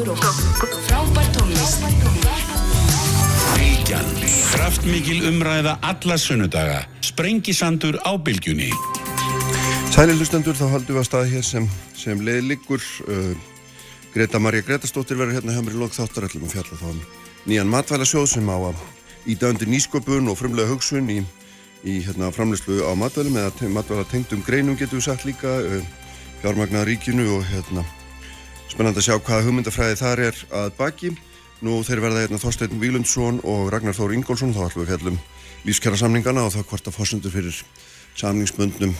gangur og frábær tónlist. Bilgjan. Kraftmikil umræða alla sunnudaga. Sprengisandur á Bilgjunni. Sæli hlustendur, þá haldum við að staði hér sem, sem leið liggur. Uh, Greta Maria Gretastóttir verður hérna hjá mér í lók þáttar ætlum að fjalla þá um nýjan matvælasjóð sem á að íta undir nýsköpun og frumlega hugsun í, í hérna, framleyslu á matvælum eða matvæla tengdum greinum getur við sagt líka uh, fjármagnar ríkinu og hérna spennand að sjá hvaða hugmyndafræði þar er að baki. Nú þeir verða hérna Þorstein Vílundsson og Ragnar Þór Ingólfsson þá ætlum við fjallum lífskjara samningana og þá hvort að fórsendur fyrir samningsbundnum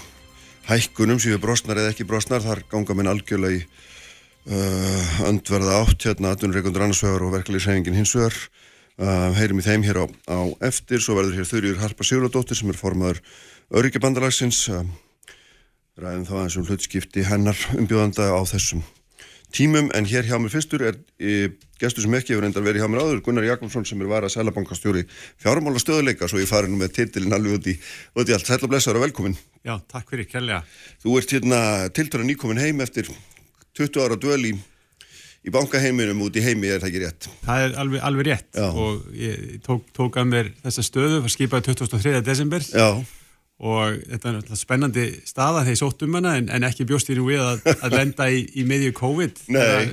hækkunum sem við brostnar eða ekki brostnar. Þar ganga minn algjörlega í uh, öndverða átt. Hérna aðunreikundur annarsvegar og verkefliðsreyfingin hins vegar. Uh, heyrim í þeim hér á, á eftir. Svo verður hér þurriur Harpa Sigurðardóttir sem er formaður Öryggibandalagsins uh, ræðum þá aðeins um hlutskipti hennar umbjóðanda á þessum tímum en hér hjá mér fyrstur er e, gestur sem ekki hefur endar verið hjá mér áður Gunnar Jakobsson sem er varað sælabankastjóri fjármála stöðuleika svo ég fari nú með titilin alveg út í, út í allt sæl og blessaður og velkomin Já, takk fyrir, kærlega Þú ert hérna tiltöra nýkomin heim eftir 20 ára döl í, í bankaheiminum út í heimi, er það ekki rétt? Það er alveg, alveg rétt Já. og ég tók, tók að mér þessa stöðu var skipaði 23. desember Já, og þetta er spennandi staða þegar ég sótt um hana en, en ekki bjóst í nú við að, að lenda í, í miðju COVID þegar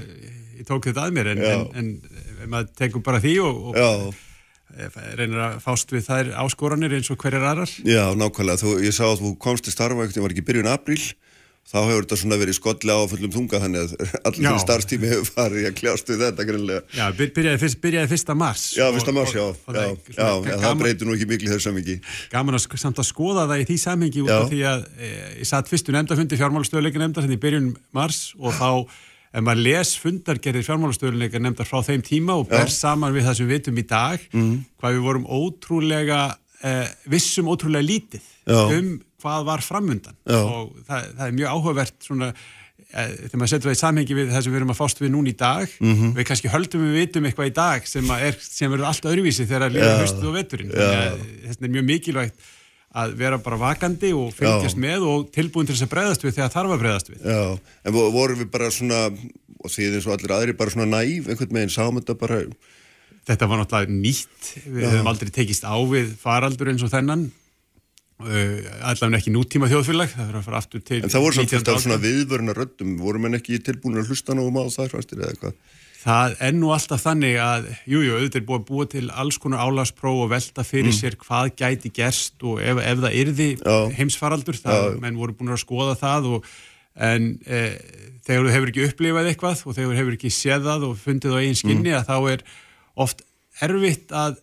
ég tók þetta að mér en, en, en, maður tekur bara því og, og reynir að fást við þær áskoranir eins og hverjar aðrar. Já, nákvæmlega. Þú, ég sá að þú komst til starfa ekkert, ég var ekki byrjun apríl þá hefur þetta svona verið skollega á fullum þunga þannig að allir þinn starfstími hefur farið að kljást við þetta greinlega Já, byr- byrjaði, fyrst, byrjaði fyrsta mars Já, og- fyrsta mars, já, og- og já, já, já, það gaman- breytir nú ekki miklu þessum ekki gaman að samt að skoða það í því samhengi út af því að e, ég satt fyrstu nefndafundi fjármálastöðuleika nefndar hérna í byrjun mars og þá ef maður les fundargerðir fjármálastöðuleika nefndar frá þeim tíma og ber saman við það sem við vitum í dag Mhm. hvað við vorum ótrúlega e, vissum ótrúlega lítið Já. um hvað var framundan Já. og það, það er mjög áhugavert svona e, þegar maður setur það í samhengi við það sem við erum að fást við núna í dag Mhm. við kannski höldum við vitum eitthvað í dag sem, er, sem verður allt öðruvísi þegar að liða haustið og veturinn þess vegna er mjög mikilvægt að vera bara vakandi og fylgjast Já. með og tilbúin til þess að bregðast við þegar þarf að bregðast við. Já, en vo- vorum við bara svona og því eins og allir aðri bara svona næv einhvern veginn sáum þetta bara Þetta var náttúrulega nýtt, við Já. höfum aldrei tekist á við faraldur eins og þennan, allavega ekki nútíma þjóðfélag, það verður að fara aftur til en það voru samt 19. fullt af svona aldar. viðvöruna röddum vorum en ekki tilbúin að hlusta nógum á það fannst þér eða eitthvað Það er nú alltaf þannig að, jújú, jú, auðvitað er búið að búa til alls konar álagspróf og velta fyrir sér hvað gæti gerst og ef, ef það yrði Mm. Já. heimsfaraldur, það, Já. menn voru búin að skoða það og en e, þegar þú hefur ekki upplifað eitthvað og þegar þú hefur ekki séð það og fundið á eigin skinni Mm. að þá er oft erfitt að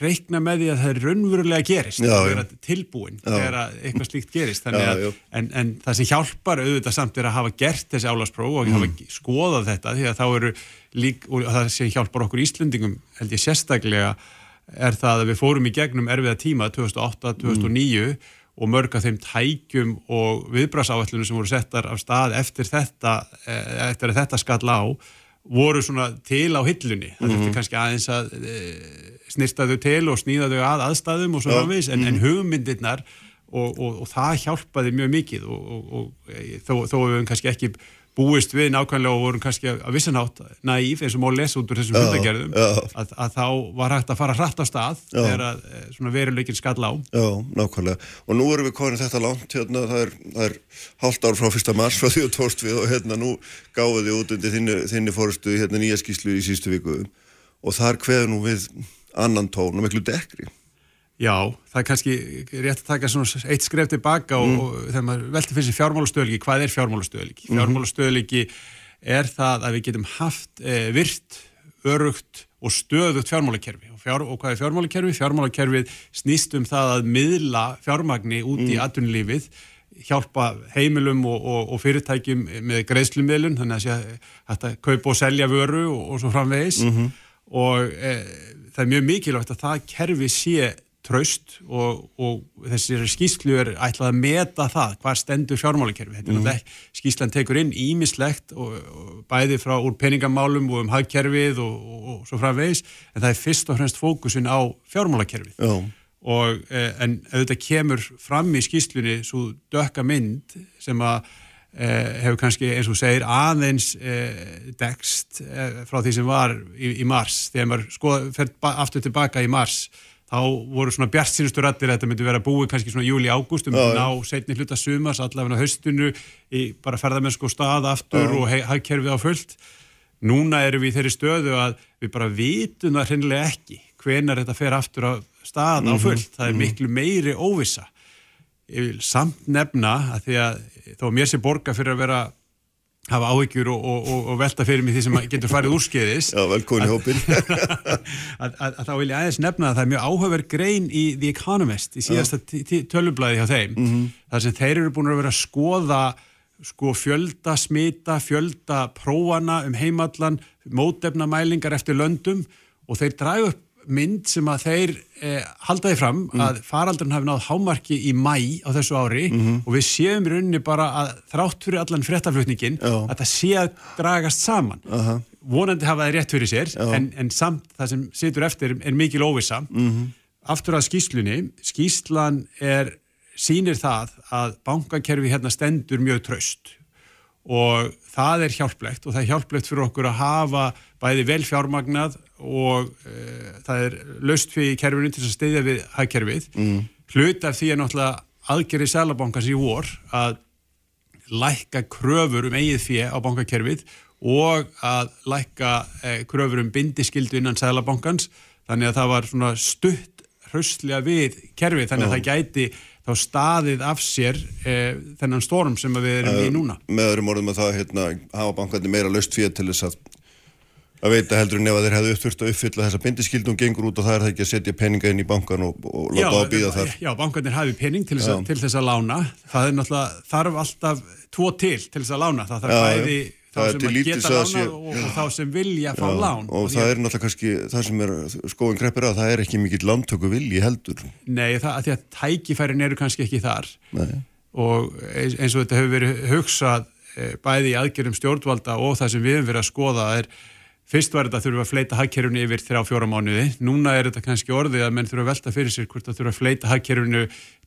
reikna með því að það er raunverulega gerist. Já, að tilbúin Já. þegar að eitthvað slíkt gerist. Að, en, en það sem hjálpar auðvitað samt er að hafa gert þessi álagspróf og hafa Mm. skoðað þetta því að þá eru lík og það sem hjálpar okkur Íslendingum held ég sérstaklega er það að við fórum í gegnum erfiða tíma 2008-2009 og mörg af þeim tækjum og viðbrasáallunum sem voru settar af stað eftir þetta, eh, eftir að þetta skall á voru svona til á hillunni. Það þurfti kannski aðeins að e, snirta þau til og snýða þau að aðstæðum og svo framvegis, en, en hugmyndirnar og, og, og það hjálpaði mjög mikið og, og, og e, þó, þó við höfum kannski ekki búist við nákvæmlega og vorum kannski að vissanátt næýf eins og má lesa út úr þessum já. að, að þá var hægt að fara hratt á stað Já. þegar að e, svona veruleikin skall á Já, nákvæmlega. Og nú erum við komin þetta langt, hérna, það er, það er hálft ár frá fyrsta mars frá því og tóst við og hérna nú gáðu þið út undir þinni, þinni fórustu hérna nýja skýslu í sístu viku og þar kveður nú við annan tón og miklu dekri. Já, það er kannski rétt að taka svona eitt skref tilbaka og, og þegar maður velti fyrir sig fjármálastöðliki, hvað er fjármálastöðliki? Fjármálastöðliki er það að við getum haft e, virt, örugt og stöðugt fjármálakerfi. Og, fjár, og hvað er fjármálakerfi? Fjármálakerfið snýst um það að miðla fjármagni út í atvinnulífið, hjálpa heimilum og, og, fyrirtækjum með greiðslumiðlun, þannig að að kaupa og selja vöru og, og svo framvegis. Og e, það er mjög mikilvægt að það kerfi sé traust og, og þessi skýslu er ætlað að meta það hvað stendur fjármálakerfi. Er ekki, skýslan tekur inn ímislegt og, og bæði frá úr peningamálum og um hagkerfið og, og, og svo framvegis en það er fyrst og fremst fókusin á fjármálakerfið. Já, Og, eh, en auðvitað kemur fram í skýslunni svo dökka mynd sem að eh, hefur kannski eins og segir aðeins eh, dekst eh, frá því sem var í, í mars þegar maður skoða, fer aftur tilbaka í mars þá voru svona bjart sínustu rættir að þetta myndi vera búið kannski svona júli-ágúst um Já, já. ná setni hluta sumars allavega haustinu í bara ferðamennsku og stað aftur og hei- hagkerfið á fullt. Núna erum við í þeirri stöðu að við bara vitum það hreinlega ekki hvenar þetta fer aftur á stað á fullt. Það er miklu meiri óvissa. Ég vil samt nefna að því að þó að mér sé borga fyrir að vera hafa áhyggjur og, og, og, og velta fyrir mig því sem getur farið úrskeiðis. Já, velkomin í hópin. að, þá vil ég aðeins nefna að það er mjög áhugaverð grein í The Economist í síðasta tölublaði hjá þeim þar sem þeir eru búin að vera að skoða sko fjölda smita, fjölda prófana um heimallan, mótefnamælingar eftir löndum og þeir dragu upp mynd sem að þeir eh, haldaði fram að faraldurinn hafi náð hámarki í mæ á þessu ári og við séum í rauninni bara að þrátt fyrir allan fréttaflutningin Já. að það sé að dragast saman. Aha. vonandi hafa það rétt fyrir sér en, en samt það sem situr eftir er mikil óvissa. Aftur að skýslunni skýslan er sýnir það að bankakerfi hérna stendur mjög traust og það er hjálplegt og það er hjálplegt fyrir okkur að hafa bæði vel fjármagnað og uh, það er laust fyrir kerfinu til að steyðja við hagkerfið mm. hlut af því er náttúrulega aðgerið Sælabankans í vor að lækka kröfur um eigið fjö á bankakerfið og að lækka eh, kröfur um bindiskildu innan Sælabankans þannig að það var svona stutt hraustlega við kerfið þannig að það gæti þá staðið af sér eh, þennan storm sem að við erum í núna. Með öðrum orðum að það hérna, hafa bankandi meira löst fyrir til þess að að veita heldur en ef að þeir hefðu þurft að uppfylla þessa bindiskildum gengur út og það er það ekki að setja peninga inn í bankan og, og láta á að býða þar. Já, bankarnir hafi pening til þess, að, til þess að lána. Það er náttúrulega, þarf alltaf tvo til til þess að lána. Það þarf Já, bæði já. þá sem að geta að lána sé- og, og þá sem vilja fá Já, lán. og því það að- er náttúrulega kannski það sem er skóin kreppir að það er ekki mikill landtöku vilji heldur. Nei, það að því að tækifærin eru kannski ekki þar Nei. og eins eins og þetta hefur verið hugsað eh, bæði í aðgerðum stjórnvalda og það sem við hefum verið að skoða er fyrst var þetta að þurfa að fleita hagkerfinu yfir þrjá fjóra mánuði, núna er þetta kannski orðið að menn þurfa að velta fyrir sér hvort það þurfa að fleita hagkerfinu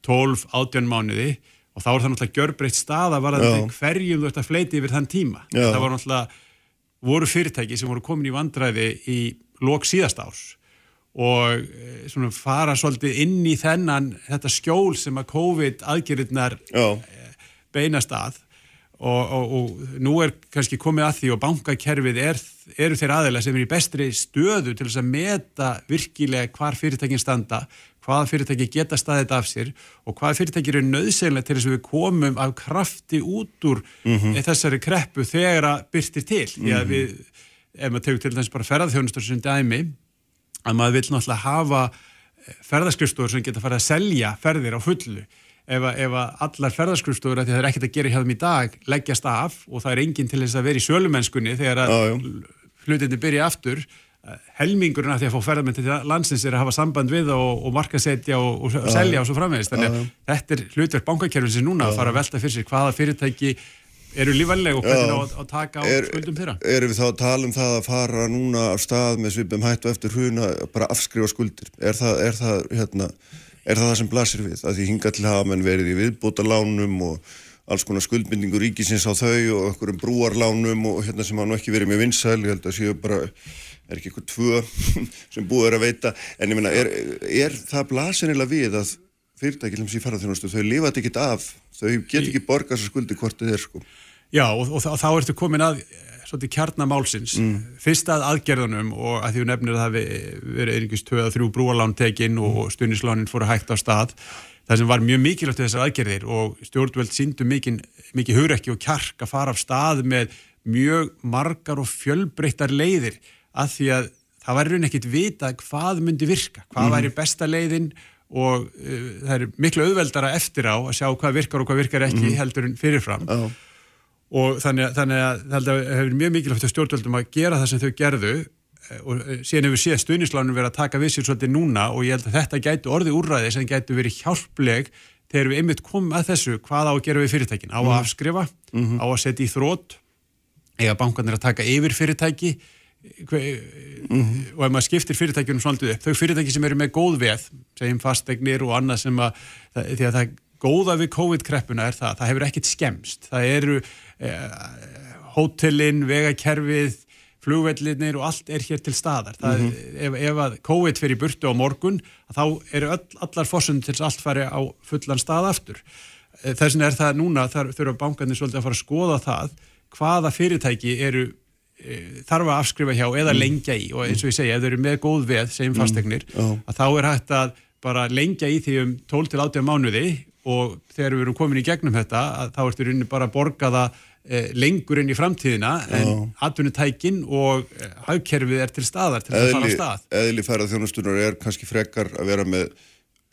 12, 18 mánuði. Og þá er það náttúrulega gjörbreytt staða varðandi hverjum þú ert að fleita yfir þann tíma. Já. Það var náttúrulega voru fyrirtæki sem voru komin í vandræði í lok síðast árs og eh, svona fara svolítið inn í þennan þetta skjól sem að COVID aðgerðirnar Já, beinast að og, og, og nú er kannski komið að því og bankakerfið er, eru þeir aðeila sem er í bestri stöðu til þess að meta virkilega hvar fyrirtækin standa, hvaða fyrirtæki geta staðið af sér og hvaða fyrirtæki eru nöðsynlega til þess að við komum af krafti út úr þessari kreppu þegar að byrtir til. Því að við, ef maður tegur til þess bara ferðarþjónustur sem dæmi að maður vil náttúrulega hafa ferðarskrifstofur sem geta farið að selja ferðir á fullu ef, að- ef að allar ferðarskrifstofur að því að það er ekkert að gera hjá þeim í dag leggjast af og það er enginn til þess að vera í sölumennskunni þegar að hlutindi byrja aftur. Eh, helmingurinn af því að fá ferðarmenn til landsins er að hafa samband við og, og markasetja og, og, selja og svo framvegist þannig að þetta er hlutverk bankakerfisins núna að fara að velta fyrir sér hvaða fyrirtæki eru lífælega og hvernig á að, að taka á er, skuldum þeirra. erum við þá að tala um það að fara núna af stað með svipum hættu eftir hruna bara afskrifa skuldir? Er það, er það, hérna, er það það sem blasir við? Að því hinga til hafa menn verið í viðbótalánum og alls konar skuldbindingu ríkisins á þau og einhverjum brúarlánum og hérna sem hafa nú ekki verið með vinsæl, ég held að séu bara, er ekki eitthvað tvö sem búið er að veita, en ég meina, er, er það blasinilega við að fyrirtæki sem sé ferðarþjónustu, þau lifa þetta ekkert af, þau get ekki borgað þessar skuldi hvort þið er sko. Já, og, og, þá- ertu komin að svolítið kjarnamálsins. Mm. Fyrst að aðgerðunum og að því þú nefnir að það verið einhvers 2-3 brúarlán tekin og stunislánin fóru hægt á stað. Það sem var mjög mikilvægt við þessar aðgerðir og stjórnvöld síndu mikið, hugrekki og kjark að fara af stað með mjög margar og fjölbreyttar leiðir að því að það var raun ekkit vita hvað myndi virka, hvað væri besta leiðin og uh, það er miklu auðveldara eftir á að sjá hvað virkar og hvað virkar ekki heldur en fyrirfram Já. Og þannig, þannig að það hefur mjög mikilvægt stjórnvöldum að gera það sem þau gerðu eh, og eh, síðan hefur séð stuðnislánum verið að taka við sér svolítið núna og ég held að þetta gætu orðið úrræði sem gætu verið hjálpleg þegar við einmitt komum að þessu hvað á að gera við fyrirtækin, á að afskrifa á að setja í þrótt eða bankarnir að taka yfir fyrirtæki hve, og ef maður skiptir fyrirtækjunum svolítið upp, þau fyrirtæki sem eru með góð veð, segjum fastegnir og annað sem að, því að það góða við COVID-kreppuna er það, það hefur ekkit skemst. Það eru hótelin, vegakerfið, flugvellinir og allt er hér til staðar. Það, mm -hmm. ef, ef að COVID fyrir burtu á morgun, þá eru öll, allar fórsund til allt fari á fullan stað aftur. Eh, Þessin er það núna, þar þurfa bankarnir svolítið að fara að skoða það hvaða fyrirtæki eru e, þarf að afskrifa hjá eða mm. lengja í og eins og ég segja, ef þau eru með góð veð mm. fastegnir, Já. að þá er hægt að bara lengja í því um 12 til 18 mánuði og þegar við erum komin í gegnum þetta þá ertu rauninni bara að borga það e, lengur inn í framtíðina en atvinnutækin og e, hagkerfið er til staðar til að fara á eðli, stað. eðli færað þjónustunar er kannski frekar að vera með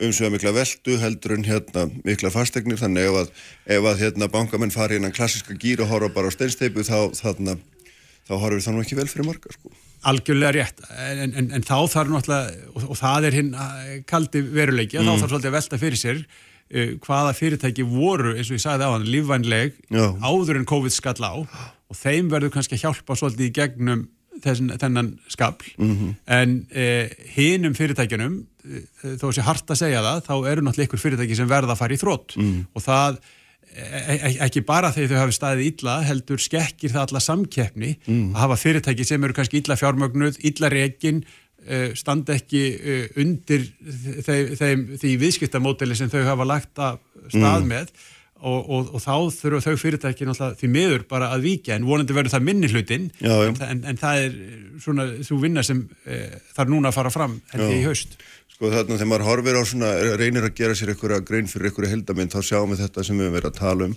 umsveða mikla veldu heldur en hérna mikla fastegnir þannig ef að, ef að hérna bankamenn fari innan klassiska gýr og horfa bara á steinsteipu þá þarna þá horfum við það nú ekki vel fyrir marga sko. Algjörlega rétt, en, en, en þá þarf náttúrulega, og, og það er hinn eh, kaldi veruleiki, mm. þá þarf svolítið að velta fyrir sér uh, hvaða fyrirtæki voru, eins og ég sagði á hann, lífvænleg áður en COVID skall á og þeim verður kannski að hjálpa svolítið í gegnum þessin, þennan skapl, Mhm. en uh, hinum fyrirtækjunum, uh, þó að sé hart að segja það, þá eru náttúrulega ykkur fyrirtæki sem verða að fara í þrótt Mm. og það e- e- ekki bara þegar þau hafi staðið illa heldur skekkir það alla samkeppni Mm. að hafa fyrirtæki sem eru kannski illa fjármögnuð, illa uh, standa ekki uh, undir þeim, þeim, því viðskiptamódeli sem þau hafa lagt að stað Mm. með og, og, og þá þurfa þau fyrirtæki náttúrulega því miður bara að víkja en vonandi verður það minni hlutin Já, já. En, en það er svona svo vinna sem uh, þarf núna að fara fram held ég í haust Sko þarna þegar maður horfir á svona, reynir að gera sér einhverja grein fyrir einhverja heldamind, þá sjáum við þetta sem við verið að tala um.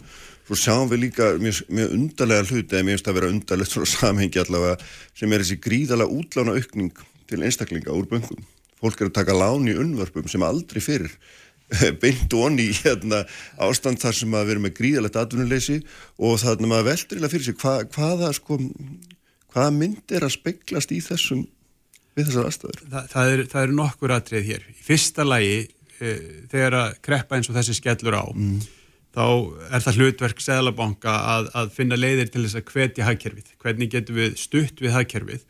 Svo sjáum við líka mjög, mjög undarlega hluti, eða mér finnst að vera undarlegt svona samhengi allavega, sem er þessi gríðalega útlána aukning til einstaklinga úr böngum. Fólk er að taka lán í unnvörpum sem aldrei fyrir beint onni í hérna, ástand þar sem að erum með gríðalegt atvinnuleysi og þannig að maður veldur fyrir sig hva, hvaða, sko, hvaða mynd er að speglast í þessum við þessar aðstæður. það, það, er, það eru nokkur atrið hér. Í fyrsta lagi, e, þegar að kreppa eins og þessi skellur á, þá er það hlutverk Seðlabanka að, að finna leiðir til þess að hvetja hagkerfið. Hvernig getum við stutt við hagkerfið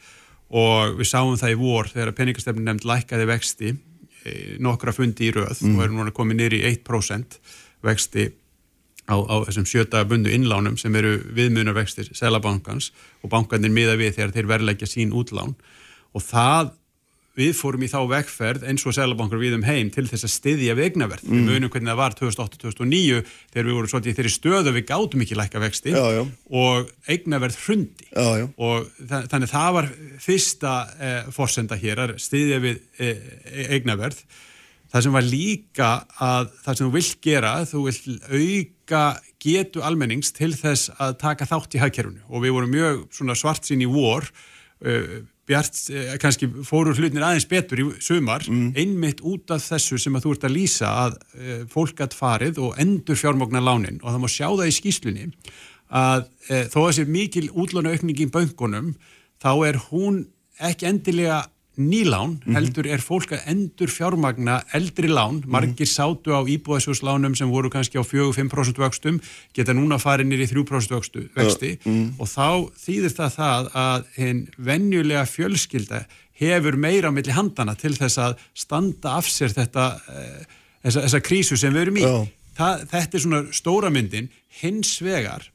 og við sáum það í vor þegar að peningastefni nefnd lækkaði vexti e, nokkra fundi í röð og erum núna komið nýri í 1% vexti á, á þessum sjöta bundu innlánum sem eru viðmunarvextir Selabankans og bankarnir miða við þegar þeir verleggja sín útlán. Og það við fórum í þá vegferð eins og Selabankar við um heim til þess að styðja við eignaverð. Við munum hvernig það var 2008-2009 þegar við vorum svolítið í þeirri stöðu við gátum ekki lækka vexti Já, já. og eignaverð hrundi Já, já. og þa þannig það var fyrsta eh, forsenda hér að styðja við eh, eignaverð það sem var líka að það sem þú vilt gera, þú vilt auka getu almennings til þess að taka þátt í hagkerfunu og við vorum mjög svart sín í vor uh, bjart, uh, kannski fóru hlutinir aðeins betur í sumar einmitt út af þessu sem að þú ert að lýsa að uh, fólk að farið og endur fjármóknar lánin. Og það má sjá það í skýslunni að uh, þó að sé mikil útlána aukning í böngunum þá er hún ekki endilega nýlán, heldur er fólk að endur fjármagna eldri lán, margir sátu á íbúðasjóðslánum sem voru kannski á 4-5% vöxtum, geta núna farið nýri 3% vöxtu, vexti. og þá þýðir það það að hinn venjulega fjölskylda hefur meira á milli handana til þess að standa af sér þetta eh, þessa, þessa krísu sem við erum í. Það, þetta er svona stóra myndin, hins vegar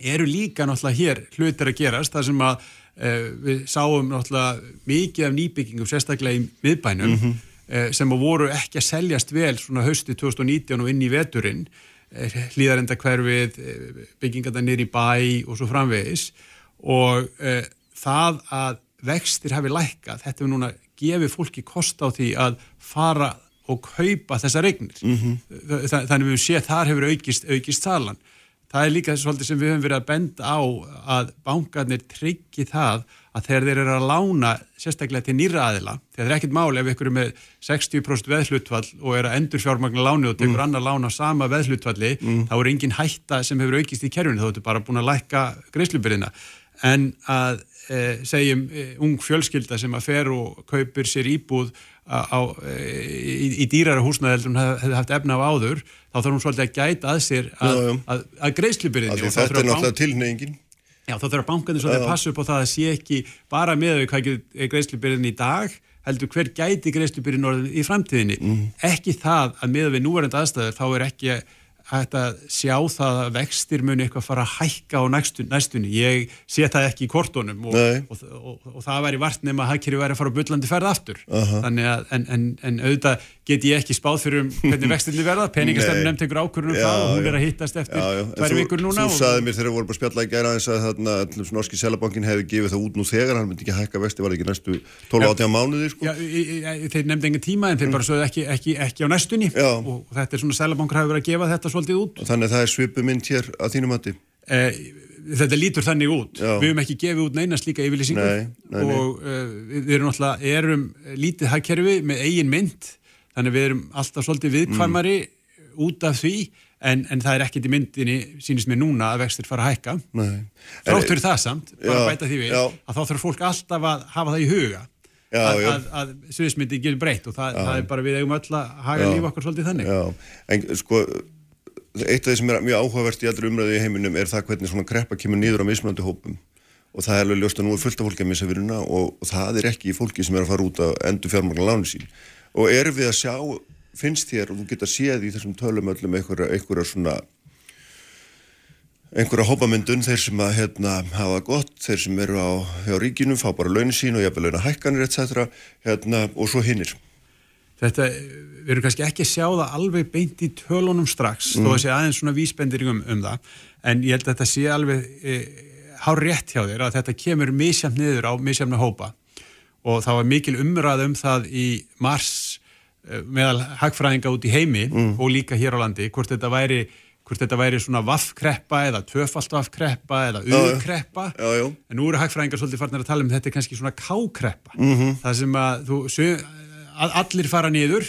eru líka náttúrulega hér hlutir að gerast þar sem að við sáum náttúrulega mikið af nýbyggingum sérstaklega í miðbænum mm sem að voru ekki að seljast vel svona hausti 2019 og inn í veturinn. Uh, hlýðarenda hverfið byggingarna nýri bæ og svo framvegis. Og uh, það að vextir hafi lækkað, þetta hefur núna gefið fólki kost á því að fara og kaupa þessar eignir. Þa, þannig við séð þar hefur aukist, aukist salan það er líka svolítið sem við höfum verið að benda á að bankarnir tryggi það að þegar þeir eru að lána sérstaklega til nýra aðila, þegar það er ekkit máli ef ykkur er með 60% veðhlutvall og er að endur fjármagna láni og tekur annar lána sama veðhlutvalli, þá er engin hætta sem hefur aukist í kerfinu, þá ertu bara búin að lækka greiðslubyrðina, en að e, segjum e, ung fjölskylda sem að fer og kaupir sér íbúð á, á, í, í dýrara húsnaðeldur hún hefði haft efna á áður þá þarf hún svolítið að gæta að sér að, að, að greiðslubyrðinni því Þetta er náttúrulega tilneyingin. Já, þá þurfa bankarnir svolítið að passa upp á það að sé ekki bara með þau hvað er greiðslubyrðin í dag heldur hver gæti greiðslubyrjun orðin í framtíðinni. Mhm. Ekki það að miða við núverandi aðstæður þá er ekki hægt að sjá það að vextir muni eitthvað fara að hækka á næstu, næstunni. Ég sé það ekki í kortónum og, og, og, og, það væri vart nema að hagkerfi væri að fara á bullandi ferð aftur. Aha. Þannig að, en, en, en auðvitað get ég ekki spáð fyrir um hvernig vextinni verða. Peningastefn Nei. nefnt einhver ákvörðun um Já, það og hún er að hittast eftir þú- vikur núna. Þú saði mér þegar við vorum að spjalla í gæra eins að þarna norski selabankin hefði gefið það út nú þegar, hann myndi ekki hækka vexti, var ekki næstu 12-18 mánuði, sko. Já, þeir nefndi engin tíma en þeir bara sögðu ekki, ekki, ekki á næstunni Já. og, þetta er svona sælabankar hafi verið að gefa þetta svolítið út. Þannig að það er svipu mynd hér að þínum mati. Eh, þetta lítur þannig út. Já. Við höfum ekki gefið út neina slíka yfirlýsingu Nei, nei, nei. og uh, við erum alltaf erum lítið hagkerfi með eigin mynd þannig við erum alltaf svolítið viðkvæmari út af því en, en það er ekkert í myndinni, sínist mér núna að vextir fara að hækka. Þrátt fyrir það samt, bara Já, bæta því við, já. að þá þarf fólk alltaf að hafa það í huga Já, að, að, að sviðismyndi getur breytt og það, það er bara við eigum öll að haga líf okkar svolítið þannig. Já, en sko, eitt af því sem er mjög áhugavert í allri umræðu í heiminum er það hvernig svona kreppa kemur niður á mismunandi hópum. Og það er alveg ljóst að nú er fullt af fólki að missa viruna og, og það er ekki í fólki sem er að fara út að endur fjármagna láni sín. Og erum við að sjá, finnst þér, og þú geta séð í þessum tölum öllum einhverja, einhverja svona einhverja hópamyndun, þeir sem að hérna, hafa gott, þeir sem eru á, á ríkinu, fá bara launin sín og jafnvel launa hækkanir, etc. Hérna, og svo hinnir. Þetta, við erum kannski ekki að sjá það alveg beint í tölunum strax, þó að sé aðeins svona vísbendir um, um það, en ég held að þetta sé alveg e, hár rétt hjá þér að þetta kemur misjafn niður á misjafna hópa og það var mikil umræð um það í mars e, meðal hagfræðinga út í heimi og líka hér á landi, hvort þetta væri hvort þetta væri svona vaffkreppa eða tvöfalt vaffkreppa eða já. en nú eru hagfræðingar svolítið farnir að tala um þetta er kannski svona kákreppa Mhm. -hmm. það sem að þú, að allir fara niður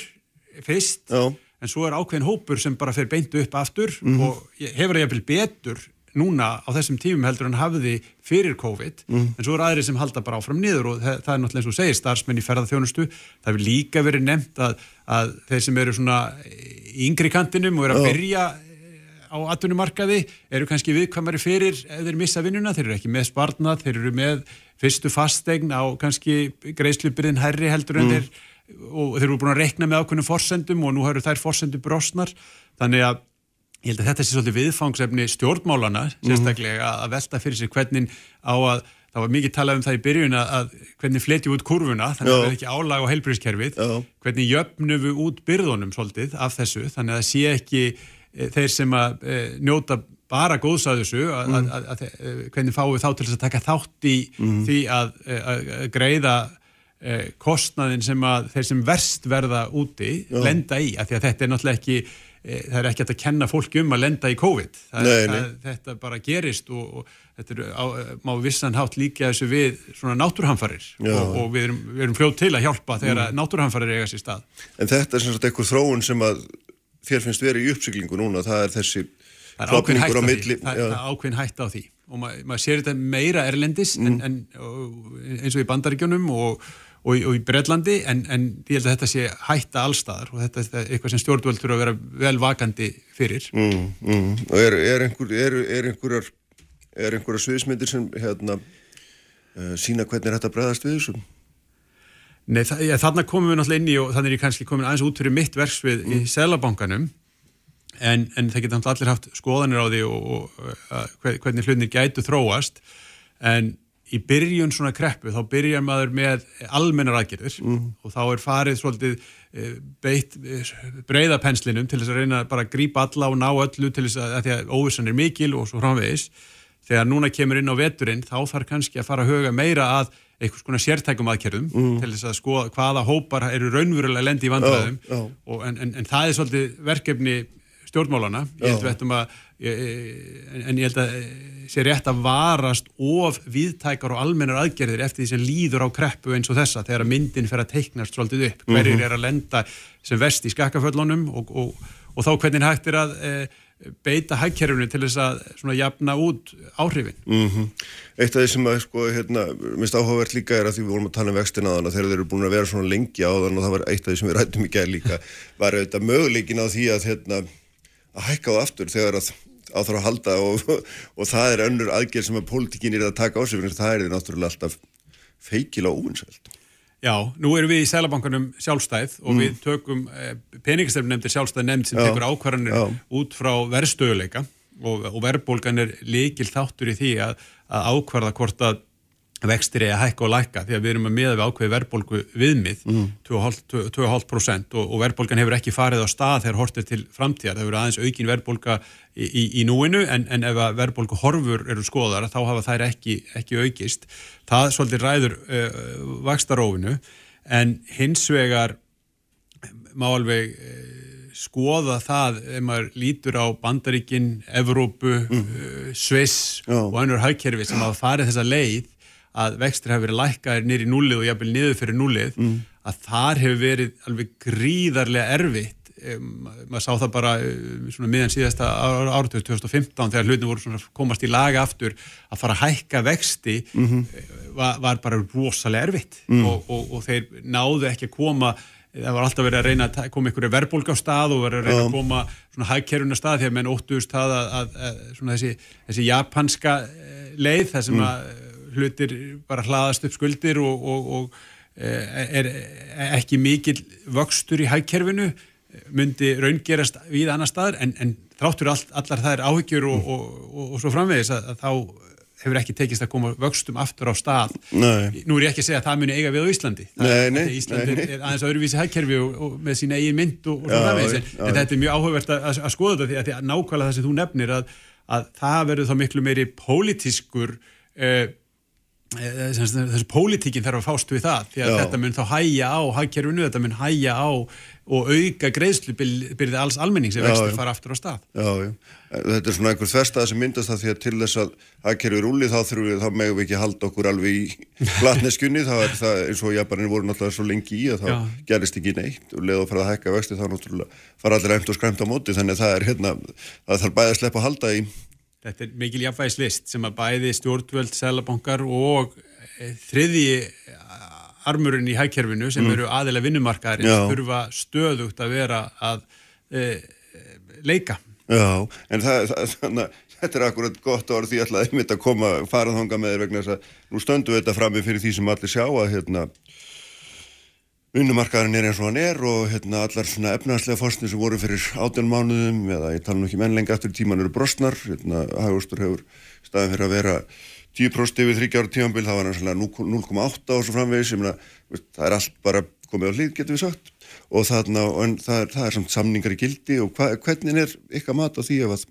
fyrst Já. en svo er ákveðin hópur sem bara fer beint upp aftur Mhm. og ég- hefur það jafnvel betur núna á þessum tímum heldur en hafði fyrir COVID, Mhm. en svo er aðri sem halda bara áfram niður og það, það er náttúrulega eins og segir starfsmenn í ferðarþjónustu, það hefur líka verið nefnt að, að þeir sem eru svona í yngri kantinum og eru að byrja eh, á atvinnumarkaði eru kannski viðkvæmari fyrir ef þeir missa vinnuna, þeir eru ekki með sparnað, þeir eru með fyrstu fastegn á kannski greiðslubyrðin herri heldur en þeir og þeir eru búin að rekna með ákveðnum forsendum og nú eru þær forsendur brosnar þannig að ég held að þetta sé svolítið viðfangsefni stjórnmálana sérstaklega að velta fyrir sér hvernig á að það var mikið talað um það í byrjun að, hvernig fletjum við út kurvuna þannig að það er ekki álag á heilbríðskerfið hvernig jöfnum við út byrðunum svolítið af þessu þannig að það sé ekki e, þeir sem að e, njóta bara góðs að þessu að, að, að, að, e, hvernig fáum við þá til þess að taka þátt í því að, e, að, að greiða e, kostnaðin sem að þeir sem verst verða úti lenda í, af því að þetta er náttúrulega ekki e, það er ekki að kenna fólki um að lenda í COVID það, Nei, nei. það, þetta bara gerist og, og þetta er á, má vissan hátt líka þessu við svona náttúrhamfarir Já. og, og við erum, erum fljóð til að hjálpa þegar mm. náttúrhamfarir eiga sér stað En þetta er sem sagt einhver þróun sem að þér finnst verið í uppsiglingu núna, það er þessi klofningur á milli. það, já. er ákveðin hætt á því og ma maður sér þetta meira erlendis en, en, og, eins og í bandaríkjunum og, og, í- og í Breitlandi en, en ég held að þetta sé hætta allstaðar og þetta er eitthvað sem stjórnvöld þurfa að vera vel vakandi fyrir Mm, mm. Og er, er, einhver, er, er einhverjar er einhverjar sviðismyndir sem hérna uh, sína hvernig er þetta bregðast við þessu? Nei, þa ja, þarna komum við náttúrulega inn í og þannig er ég kannski komin aðeins út fyrir mitt verksvið í Selabankanum en, en það geta allir haft skoðanir á því og, og uh, hver- hvernig hlutinir gætu þróast en í byrjun svona kreppu þá byrjar maður með almennar aðgerðir og þá er farið svolítið eh, beitt breyða penslinum til þess að reyna bara að grípa alla og ná öllu til þess að, að því að óvissan er mikil og svo framvegis. Þegar núna kemur inn á veturinn þá þarf kannski að fara að huga meira að einhvers konar sértækum aðgerðum til þess að skoða hvaða hópar eru raunverulega lendi í vandræðum. Já. og, en, en, en það er svolítið verkefni stjórnmálana ég held við ættum að en, en ég held að eh, sé rétt að varast of viðtækar og almennar aðgerðir eftir því sem líður á kreppu eins og þessa þegar að myndin fer að teiknast svolítið upp. Hverjir er að lenda sem vest í skakkaföllunum og, og, og þá hvernig hægt er að e, beita hægkerfunu til þess að svona jafna út áhrifin? Mm Eitt af því sem að sko, hérna, minnst áhugavert líka er að því við vorum að tala um vextina á þann þegar þeir eru búin að vera svona lengi á þann og það var eitt af því sem við rættum í gær líka var auðvitað möguleikin á því að hérna, að hækka á aftur þegar að á þarf að halda og, og það er önnur aðgerð sem að pólitíkin er að taka á sig fyrir það er því náttúrulega alltaf feikila óvinsælt. Já, nú erum við í Sælabankanum sjálfstæð og við tökum eh, peningastefn nefndir sjálfstæð nefnd sem Já. tekur ákvarðanir Já. út frá verðstöðuleika og, og verðbólgan er líkil þáttur í því að, að ákvarða hvort að vextir er að hækka og lækka því að við erum að miða við ákveði verðbólgu viðmið 2,5% 2,5% og, og verðbólgan hefur ekki farið á stað þegar hortir til framtíðar, það hefur aðeins aukin verðbólga í, í, í núinu en, en ef að verðbólgu horfur eru skoðar þá hafa þær ekki, ekki aukist það svolítið ræður uh, vakstarófinu en hins vegar má alveg uh, skoða það ef maður lítur á Bandaríkin, Evrópu, mm. Sviss Já. og önnur hagkerfi sem hafa farið þessa leið að vextir hafa verið lækkaðir nýri núlið og jafnvel niður fyrir núlið að þar hefur verið alveg gríðarlega erfitt. Um, maður sá það bara um, svona miðan síðasta áratugur 2015 þegar hlutin voru komast í laga aftur að fara að hækka vexti var, var bara rosalega erfitt. Og, og, og þeir náðu ekki að koma það var alltaf verið að reyna að koma einhverju verðbólg á stað og verið að reyna að koma svona hagkerfuna stað því að menn óttuðust það að, að, að svona þessi, þessi japanska eh, leið þar sem að eh, hlutir bara hlaðast upp skuldir og, og, og eh, er er ekki mikill vöxtur í hagkerfinu myndi raungerast við annar staðar en, en þráttur all, allar þær áhyggjur og, og, og, og svo framvegis að, að þá hefur ekki tekist að koma vöxtum aftur á stað Nei. Nú er ég ekki að segja að það muni eiga við á Íslandi Það- Nei, nei, Íslandi er aðeins öðruvísi hagkerfi og, og með sína eigin mynd og, og svo Já, framvegis en, já, en já. þetta er mjög áhugavert að, að, að skoða þetta því að, því að nákvæmlega það sem þú nefnir að, að það verður þá miklu meiri pólitískur uh, þessi pólitíkin þarf að fást við það því að Já. þetta mun þá hæja á hagkerfinu, þetta mun hæja á og auka greiðslubyrði alls Já, vextir já. fara aftur á stað Já, já. Þetta er svona einhver þverstað sem myndast það því að til þess að hagkerfi rúli þá þurfum við, þá megum við ekki halda okkur alveg í platneskjunni, þá er það eins og Japanin voru náttúrulega svo lengi í að þá Já. gerist ekki neitt og leið og fara að hækka vexti þá náttúrulega fara allir emt og skræmt á móti þannig að það er hérna, það þarf bæði að sleppa að halda í Þetta er mikil jafnvægislist sem að bæði stjórnvöld, selabankar og e, þriðji armurinn í hagkerfinu sem eru aðilega vinnumarkaðarins þurfa stöðugt að vera að e, leika. Já, en það, það, þannig að þetta er akkurat gott orð því ég ætlaði einmitt að koma faraðhanga með þér vegna þess að nú stöndum við þetta frammi fyrir því sem allir sjá að hérna vinnumarkaðurinn er eins og hann er og hérna allar svona efnaðslega fórstni sem voru fyrir átján mánuðum eða ég tala nú ekki menn lengi aftur tíman eru brostnar, hérna hagustur hefur staðin fyrir að vera 10% yfir þryggjára tímanbíl, það var svona 0,8 og svo framvegis, ég meina, það er allt bara komið á hlýð, getur við sagt. Og þarna, það það er samt samningar í gildi og hva, hvernig er ykkar mat á því ef að,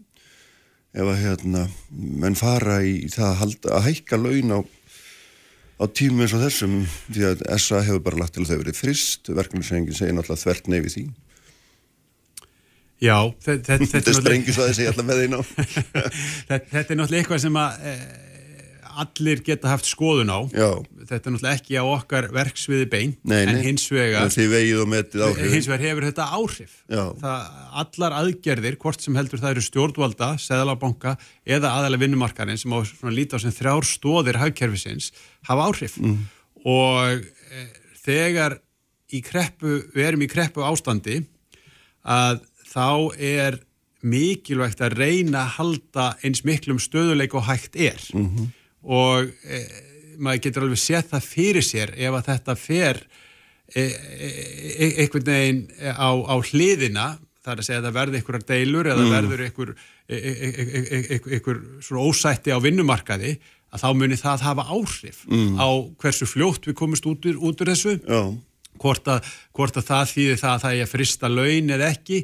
ef að hérna, menn fara í það að, halda, að hækka laun á, á tímum eins og þessum því að SA hefur bara lagt til að þau verið frist verkefnisengin segir náttúrulega þvert nei við því. Já, þetta, er sprengjus að þessi alltaf með því ná þetta, þetta er náttúrulega eitthvað sem að e, allir geta haft skoðun á. Já, Þetta er náttúrulega ekki á okkar verksviði bein nei, nei. en hins vegar hins vegar hefur þetta áhrif. Það, allar aðgerðir, hvort sem heldur það eru stjórnvalda, seðalabanka eða aðalega vinnumarkarinn sem á líta sem þrjár stóðir hagkerfisins hafa áhrif. Mm. og e, þegar kreppu, við erum í kreppu ástandi að þá er mikilvægt að reyna að halda eins miklum stöðuleik og hægt er. -hmm. Og e, maður getur alveg sett það fyrir sér ef að þetta fer e, e, e, einhvern veginn á, á hliðina það er að segja að það verði einhverjar deilur eða verður einhver, e, e, einhver svona ósætti á vinnumarkaði að þá muni það hafa áhrif á hversu fljótt við komumst út út úr þessu. Hvort að, hvort að það þýðir það að það er að frista laun eða ekki.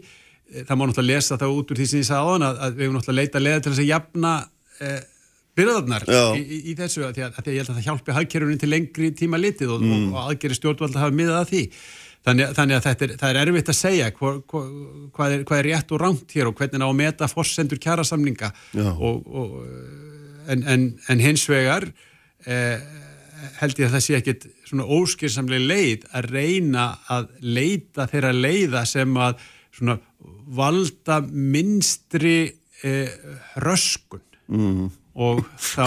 Það má náttúrulega lesa það út úr því sem ég sagði á hann að, að við hefum náttúrulega leita leða til þess að jafna byrðarnar í, í, í þessu að því að, að því að ég held að það hjálpi hagkerfunu til lengri tíma litið og, og, og aðgeri stjórnvalda hafa miðað að því. Þannig, þannig að er, það er erfitt að segja hva, hva, hvað, er, hvað er rétt og rangt hér og hvernig á að meta fórsendur kjærasamninga Já. og, og, en, en, en hins vegar eh, held ég að það sé ekkit svona óskilsamlega leið að reyna að leita þeirra leiða sem að svona valda minnstri eh, röskun. Mm. Og þá,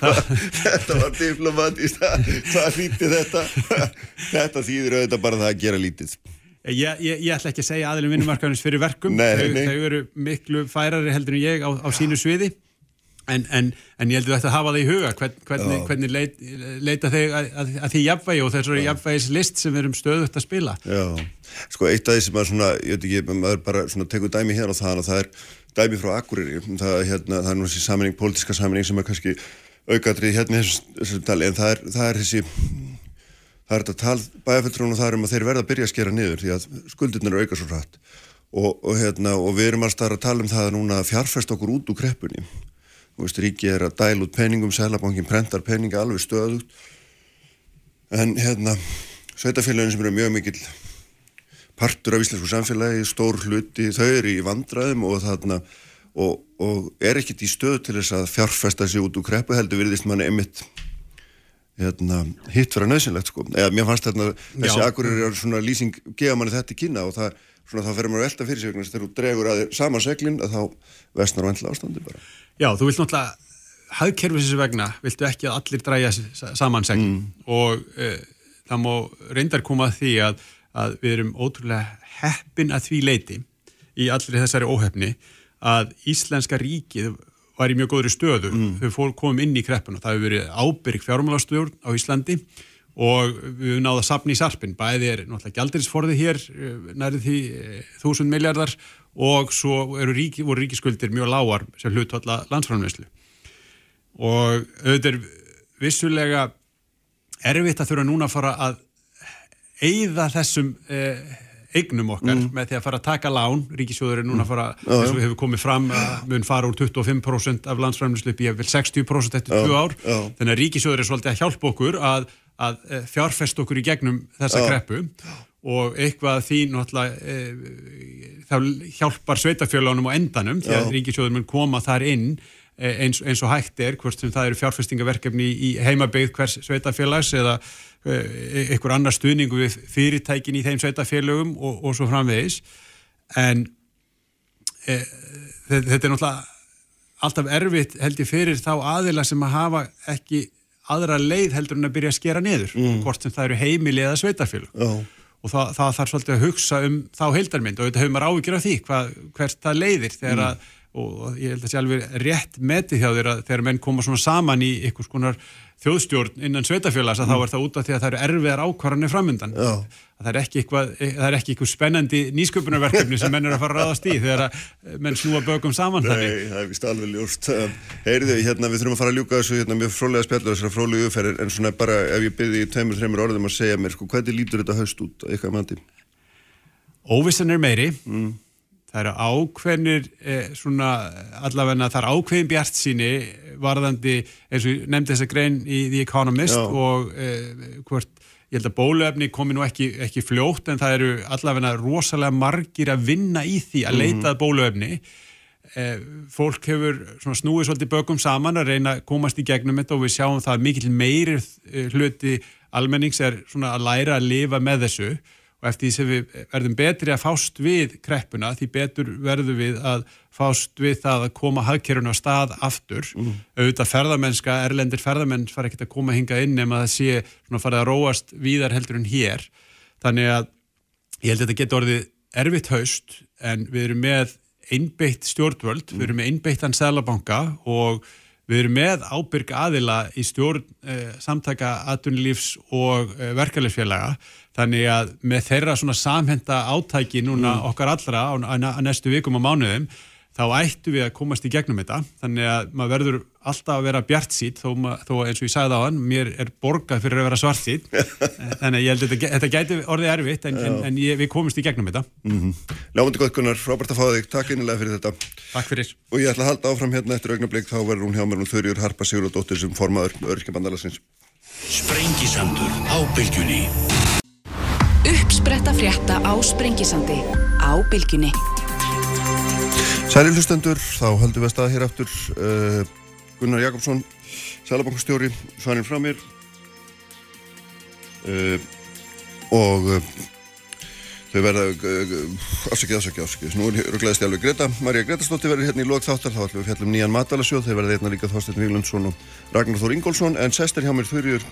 þetta var diplomatist hvað hlýtti þetta. Þetta þýðir auðvitað bara það að gera lítið. Ég, ég, ég ætla ekki að segja aðilum vinnumarkaðins fyrir verkum. Nei, þau, nei. þau eru miklu færari heldur en ég á, á sínu sviði. En, en, en ég heldur þetta að hafa það í huga hvern, hvernig, hvernig leit, leita þig að, að, að því jafnvægi og þessari jafnvægis list sem við erum stöðugt að spila. Já, sko eitt af því sem að svona, ég veit ekki, maður bara tekur dæmi hér og það, það er dæmi frá Akureyri, það, hérna, það er nú þessi saminning, pólitíska saminning sem er kannski aukaðrið hérna í þessu, þessu tali, en það er, það er þessi, það er þetta tal það er um að þeir verða að byrja að skera niður því að skuldirnir auka svo hratt. Og, og, hérna, og við erum alltaf að tala um það núna að fjárfæst okkur út úr kreppunni. Veist, ríki er að dæla út peningum, selabankin prentar peninga alveg stöðugt. En hérna, sveitafélagin sem eru mjög mikil partur af íslensku samfélagi, stór hluti, þau eru í vandraðum og þarna, og, og er ekkit í stöð til þess að fjárfesta sig út úr kreppu heldur virðist manni einmitt hérna, hitt vera nöðsynlegt sko. Eða mér fannst þarna, þessi akkurir er svona lýsing, gefa manni þetta í kynna og það, svona þá fer maður velta fyrir sig, þegar þú dregur að þér saman seglinn að þá vestnar vantla ástandi bara. Já, þú vilt náttúrulega, hagkerfisins vegna viltu ekki að allir dræja samansegn mm. og uh, það má reyndar koma að því að, að við erum ótrúlega heppin að því leiti í allir þessari óheppni að Íslenska ríkið var í mjög góðri stöðu. Mm. þau fór komum inn í kreppun og það hefur verið ábyrg fjármálastjórn á Íslandi og við hefum náða sapni í sarpin, bæði er náttúrulega gældirisforði hér nærið því þúsund miljardar og svo ríki, voru ríkiskuldir mjög lágar sem hlut alla landsframleyslu og auðvitað er vissulega erfitt að þurfa núna að fara að eigða þessum eh, eignum okkar mm. með því að fara að taka lán. Ríkisjóður er núna að fara, mm. eins og hefur komið fram mun fara úr 25% af landsframleyslu upp í 60% eftir 2 ár. þannig að ríkisjóður er svolítið að hjálpa okkur að, að eh, fjárfest okkur í gegnum þessa greppu og eitthvað því náttúrulega e, þá hjálpar sveitafjölaunum á endanum því að ríkisjóður mun koma þar inn e, eins, eins og hægt er hvort sem það eru fjárfestingaverkefni í heimabegð hvers sveitafjölags eða einhver annar stuðningu við fyrirtækin í þeim sveitafjölögum og, og svo framvegis en e, þetta er náttúrulega alltaf erfitt held ég fyrir þá aðila sem að hafa ekki aðra leið heldur en að byrja að skera niður mm. hvort sem það eru heimili eða sveitafjölu og það, það þarf svolítið að hugsa um þá heildarmynd og þetta hefur maður ávíkjur af því hvað, hvert það leiðir þegar mm. að og ég held að það sé alveg rétt metið hjá að þegar menn koma svona saman í einhvers konar þjóðstjórn innan sveitafélags að mm. þá er það út af því að það eru erfiðar ákvarðanir framöndan það er ekki eitthvað, það er ekki eitthvað spennandi nýsköpunarverkefni sem menn er að fara að ráðast í þegar menn snúa bögum saman Nei, þannig. það er vist alveg ljóst Heyrðu, hérna, við þurfum að fara að ljúka þessu hérna, mjög frólega spjallu þessara frólega uppferðir en svona bara ef ég byrði í tveimur, þreimur orðum að segja mér, sko, hvernig lítur þetta haust út eitthvað mandi? Óvissan er meiri mm það eru ákveðnir eh, svona allavegna það er ákveðin bjart síni varðandi eins og nefndi þessa grein í The Economist Já. og eh, hvort ég held að bóluefni komi nú ekki, ekki fljótt en það eru allavegna rosalega margir að vinna í því að mhm. leitað mm. bóluefni eh, fólk hefur snúið svolítið bökum saman að reyna að komast í gegnum þetta og við sjáum það mikil meiri eh, hluti almennings er svona að læra að lifa með þessu og eftir því sem við verðum betri að fást við kreppuna því betur verðum við að fást við það að koma hagkerfuna á stað aftur mm. auðvitað ferðamennska, erlendir ferðamenn fara ekkert að koma hinga inn nema það sé svona farið að róast víðar heldur en hér þannig að ég held að þetta getur orðið erfitt haust en við erum með einbeitt stjórnvöld, mm. við erum með einbeittan selabanka og Við erum með ábyrg aðila í stjórn eh, samtaka aðtunlífs og eh, verkefælisfélaga þannig að með þeirra svona samhenda átæki núna mm. okkar allra á, á, á næstu vikum og mánuðum þá ættu við að komast í gegnum þetta. Þannig að maður verður alltaf að vera bjart sít þó, þó eins og ég sagði á hann mér er borgað fyrir að vera svart sít þannig að ég held að þetta, þetta gæti orðið erfitt en, en, en ég, við komumst í gegnum þetta. Mm -hmm. Ljámundi gott Gunnar, frábært að fá þig. Takk einnilega fyrir þetta. Takk fyrir. Og ég ætla að halda áfram hérna eftir augnablík þá verður hún hjá mér og þurjur Harpa Sigurðardóttir sem formaður örkjabandalarsins Sprengisandur á bylgjunni Uppspretta frétta á Sprengisandi. Á bylgjunni. Sæli hlustendur, þá höldum við að staða hér aftur. Uh, Gunnar Jakobsson Sælabankastjóri, svarinn frá mér. Uh, og uh, þau verða afsakið, afsakið, afsakið. Nú er rugglaðist ég alveg Greta, Marja Gretastóttir verður hérna í lók þáttar, þá ætlum við fjallum nýjan matalasjóð þau verða hérna líka Þorstein Víglundsson og Ragnar Þór Ingólfsson, en sestir hjá mér þurjur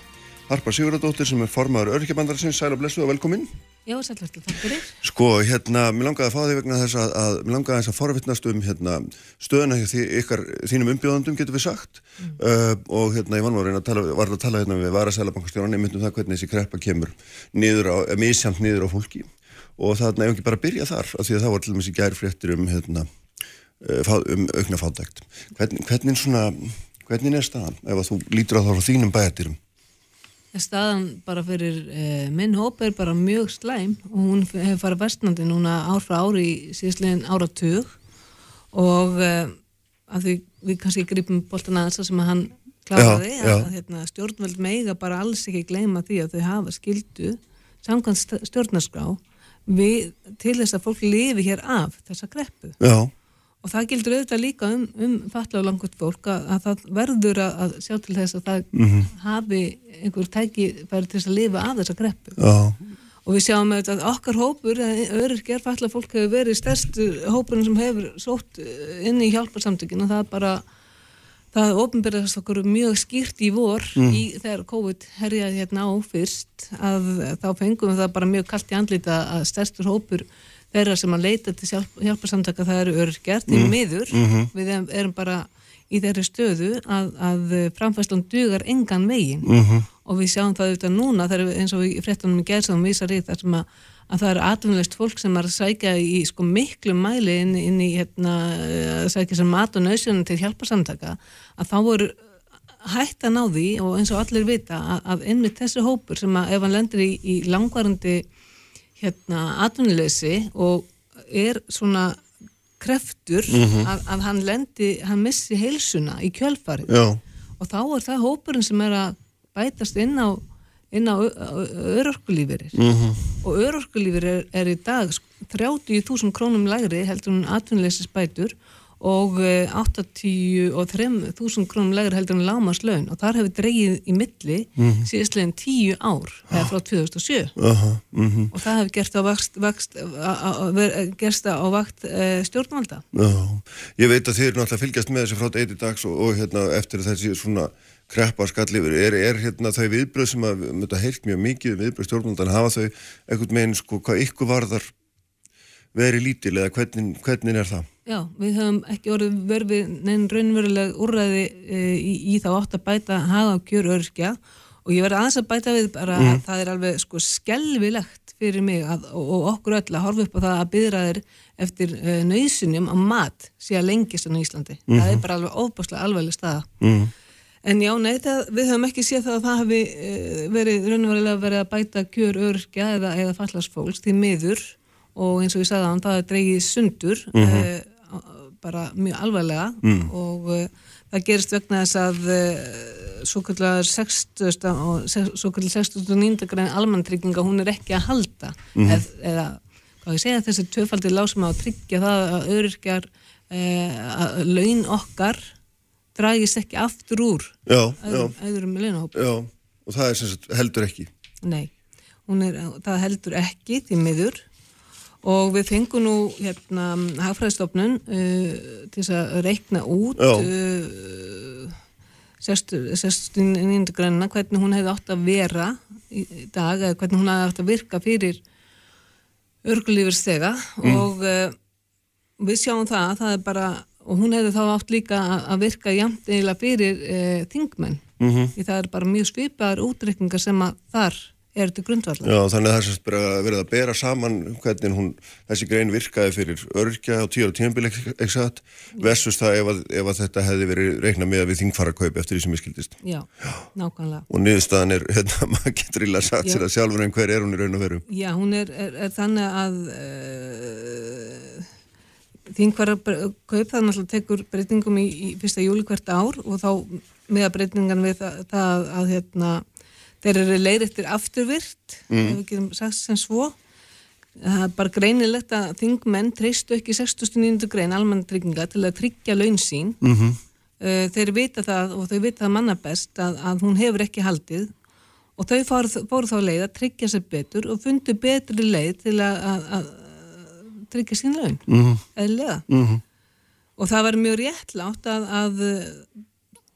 Harpa Sigurðardóttir sem er formaður örkjabandararsins, sæla blessu og velkomin Já, sælvertu, takk fyrir. Sko, hérna, mér langaði að fá því vegna þess að, að mér langaði þess að forvittnast um hérna, stöðuna því, ykkar, þínum umbjóðandum, getur við sagt mm. uh, og hérna, ég var nú að að tala, var að tala hérna við Varasælabankastjóran, ég myndum það hvernig þessi kreppa kemur niður á, misjamt niður á fólki og það er ekki bara að byrja þar, af því að það var til dæmis í gæri fréttir um, hérna, uh, um aukna fádækt. Hvernig, hvernig, svona, hvernig er staðan ef að þú lítur á þá frá þínum bæjartýrum? Staðan bara fyrir eh, minn hóp er bara mjög slæm og hún hefur farið vestnandi núna ár frá ári í síðastlegin áratug. Og eh, að því við kannski gripum boltan aðeins sem að hann kláði að, að hérna, stjórnveld meiga bara alls ekki gleyma því að þau hafa skildu samkvæmst stjórnarskrá við, til þess að fólk lifi hér af þessa greppu Já Og það gildur auðvitað líka um, um falla og langt fólk að, að það verður að, að sjá til þess að það mm -hmm. hafi einhver tæki verið til þess að lifa að þessa greppu. Já. Og við sjáum auðvitað að okkar hópur, öðrurger falla fólk hefur verið stærst hópurinn sem hefur sótt inn í hjálparsamtökinu og það er bara, það ofnbyrðast okkur mjög skýrt í vor mm. í þegar COVID herjaði hérna á fyrst að þá fengum við það bara mjög kallt í andlita að stærstur hópur þeirra sem að leita til hjálp, hjálparsamtaka það eru örgjart í mm. miður mm -hmm. við erum bara í þeirri stöðu að, að framfæslan dugar engan vegin mm -hmm. og við sjáum það auðvitað núna er eins og við fréttunum í gerðsum vísar í þar sem að, að það eru atvinnulegst fólk sem er að sækja í sko miklu mæli inn, inn í hérna, að sækja sem mat og nöðsjónum til hjálparsamtaka að þá voru hægt að ná því og eins og allir vita að, að einmitt þessi hópur sem að ef hann lendir í, í langvarandi hérna atvinnuleysi og er svona kreftur mm -hmm. að, að hann lendi, hann missi heilsuna í kjölfarið Já. og þá er það hópurinn sem er að bætast inn á, inn á örorkulífirir mm -hmm. og örorkulífir er, er í dag 30.000 krónum lægri heldur en atvinnuleysis bætur og 83.000 eh, krónum legur heldur en lámaslaun og þar hefur dreigið í milli mm -hmm. síðastleginn 10 ár eða frá 2007 uh -huh, mm -hmm. og það hefur gert á vakt, vakt, á vakt e, stjórnvalda -huh. Ég veit að þið eru náttúrulega fylgjast með þessi frá eiti dags og, og hérna, eftir þessi svona kreppa skallifur, er, er hérna þau viðbröð sem að, mötum að heilt mjög mikið viðbröð stjórnvaldan, hafa þau einhvern meginn sko hvað ykkur varðar verið lítil eða hvernig, hvernig er það? Já, við höfum ekki orðið verfið neinn raunveruleg úrræði e, í, í þá átt að bæta haga á kjör örskja og ég verði aðeins að bæta við bara mm. að það er alveg sko skelvilegt fyrir mig að, og, og okkur öll að horfa upp á það að byðra þeir eftir e, nöysunum á mat síðan lengist á Íslandi. Mm -hmm. Það er bara alveg óbúslega alveglega staða. Mm. En já, nei, það, við höfum ekki séð það að það hafi e, verið raunverulega verið að bæta kjör örskja eða, eða fallasfólks til miður og eins og ég sagði að það er dreigið sundur -hmm. Bara mjög alvarlega mm. og uh, það gerist vegna þess að uh, svo kallar 60 og svo kallar 69. græn almantrygginga hún er ekki að halda mm. eð, eða hvað ég segja þessi tvöfaldi lásum að tryggja það að öryrkjar uh, að laun okkar dragist ekki aftur úr já, öðrum, öðrum launahóp Já, og það er sem sagt heldur ekki Nei, er, það heldur ekki því miður og við fengum nú hérna hagfræðistofnun uh, til að reikna út uh, 69. grænna hvernig hún hefði átt að vera í dag eða hvernig hún hefði átt að virka fyrir örgulífurstega mm. og uh, við sjáum það að það er bara og hún hefði þá átt líka að virka jæmt eða fyrir uh, þingmenn mm -hmm. því það er bara mjög svipaðar útreikningar sem að þar er þetta grundvallar. Já, þannig að það er bara verið að bera saman hvernig hún, þessi grein virkaði fyrir örkja og tíur og tímanbíl exakt, versus það ef, að, ef að þetta hefði verið reikna með að við þingfarakaup eftir því sem ég skildist. Já, nákvæmlega. Og niðurstaðan er, hérna, maður getur íla satt sér að sjálfur en hver er hún í raun og veru? Já, hún er, er, er þannig að uh, þingfarakaup það náttúrulega tekur breytingum í, í fyrsta júli hvert ár og þá með að breytingan við það, það að hérna þeir eru leiðrættir afturvirt mm. ef við getum sagt sem svo það er bara greinilegt að þingmenn treystu ekki 69. grein almannatrygginga til að tryggja laun sín mm -hmm. þeir vita það og þau vita það manna best að, að hún hefur ekki haldið og þau fóru, þá leið að tryggja sér betur og fundu betri leið til að, að, að tryggja sín laun mm -hmm. eða -hmm. og það var mjög réttlátt að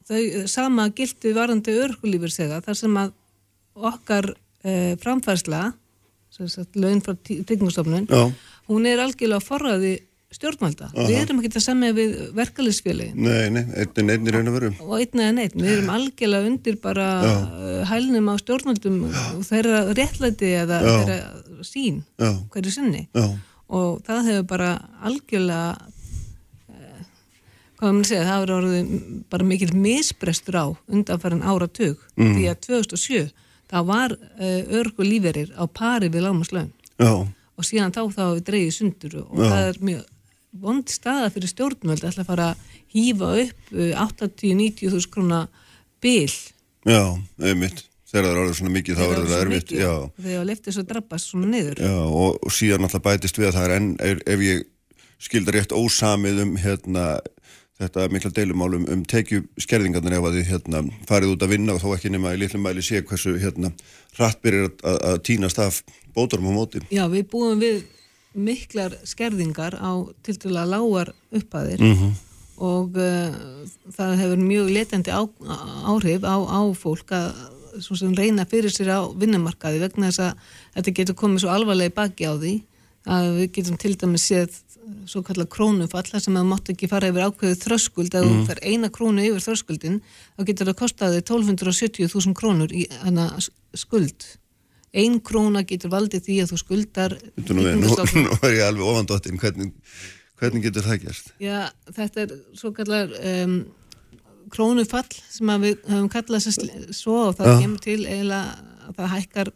þau sama gildi varandi örkulífur segja þar sem að okkar eh, framfærsla laun frá tryggingastofnun, Já. hún er algjörlega forraði stjórnvalda. Við erum ekki að semja við verkalisfélagin Nei, nei, einn einn í raun og veru. og einn eða neitt. Við erum algjörlega undir bara uh, hælnum á stjórnvaldum og þeirra réttlæti eða Já. þeirra sín Já. hverju sinni. Já, og það hefur bara algjörlega eh, hvað maður segja, það hefur orðið bara mikil misbrestur á undanfærin áratug Mm. því að 2007 það var uh, örgu líferir á pari við lámaslaun og síðan þá þá dreigið sundur og Já. það er mjög vond staða fyrir stjórnvöld að fara að hýfa upp uh, 80-90 þús krona bil. Já, einmitt. Þegar það er orðið svona mikið þá er það erfitt, þegar leftið svo drabbast svona niður. Já, og, og síðan alltaf bætist við að það er enn, ef, ef ég skildar rétt ósamið um hérna, þetta mikla deilumálum um tekju skerðingarnir ef að þið hérna, farið út að vinna og þó ekki nema í litlum mæli sé hversu hérna, hratt byrjar að, að, að tínast af bótarum á móti. Já, við búum við miklar skerðingar á til dæla lágar upphæðir Mhm. og uh, það hefur mjög letandi á, áhrif á, á fólk að reyna fyrir sér á vinnumarkaði vegna þess að þetta getur komið svo alvarlega í baki á því að við getum til dæmis séð svo kallar krónufall sem að mátt ekki fara yfir ákveðið þröskuld ef þú fer eina krónu yfir þröskuldin þá getur það kostaði 1270.000 krónur í hana skuld. Ein króna getur valdið því að þú skuldar nú, nú, nú er ég alveg ofandóttin, hvernig, hvernig getur það gerst? Já, þetta er svo kallar um, krónufall sem að við höfum kallað svo og það kemur til eiginlega að það hækkar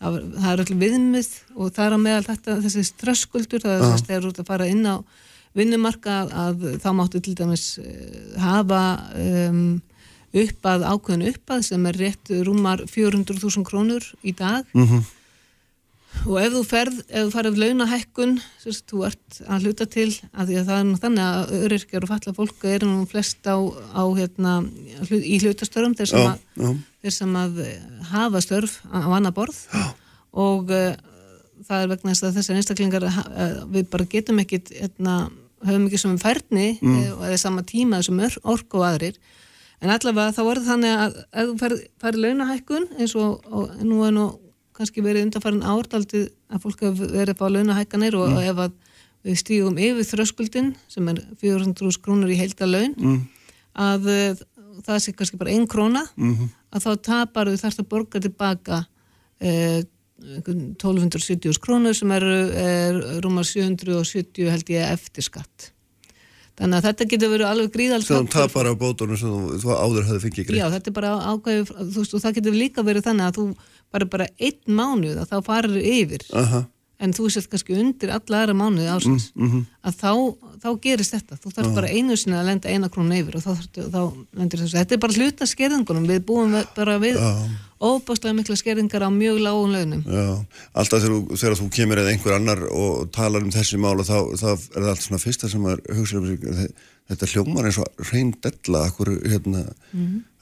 það það er öll viðmið og það er á meðal þetta þessi ströskuldur það er þess að þegar þú ert að fara inn á vinnumarka að þá máttu til dæmis eh, hafa um, uppað ákveðin uppað sem er rétt rúmar 400.000 krónur í dag. Mm Og ef þú ferð, ef þú farið launahækkun, sérst, þú ert að hluta til að því að það er nú þannig að öryrkjar og falla fólk eru nú flest á, á hérna, í hlutastörum þeir sem, Já, að, já, þeir sem að eh, hafa störf á annar borð já. og uh, það er vegna þess að þessar einstaklingar uh, við bara getum ekkit hérna, höfum ekki sem færni mm. eða sama tíma þessum orku og aðrir en allavega þá er það þannig að ef þú farið, farið launahækkun eins og, og nú er nú kannski verið undanfærin árdaldið að fólk hefur verið að fá launahækkanir og, og ef að við stígum yfir þröskuldin sem er 400 krónur í heilda laun mm. að uh, það sé kannski bara ein króna Mhm. að þá tapar við þarfst að borga tilbaka uh, 1270 krónur sem eru er, rúmar 770 held ég eftir skatt þannig að þetta getur verið alveg gríðal Svo þú tapar á bótunum sem þú, áður hafði fengið Já, greið. þetta er bara ákveðið, þú veist, og það getur líka verið þannig að þú bara bara einn mánuð að þá farir yfir. Aha, en þú sért kannski undir alla aðra mánuði ásins mhm. að þá, þá gerist þetta. Þú þarf bara einu sinni að lenda eina krónu yfir og þá, þarftu- þá lendir þessu, þetta er bara hluta skerðingunum, við búum bara við óbáslega mikla skerðingar á mjög lágum launum Já, alltaf þegar, þegar þú kemur eða einhver annar og talar um þessi mál og þá, þá er það allt svona fyrsta sem maður hugsa um þetta hljómar eins og reyn della, akkur, hérna,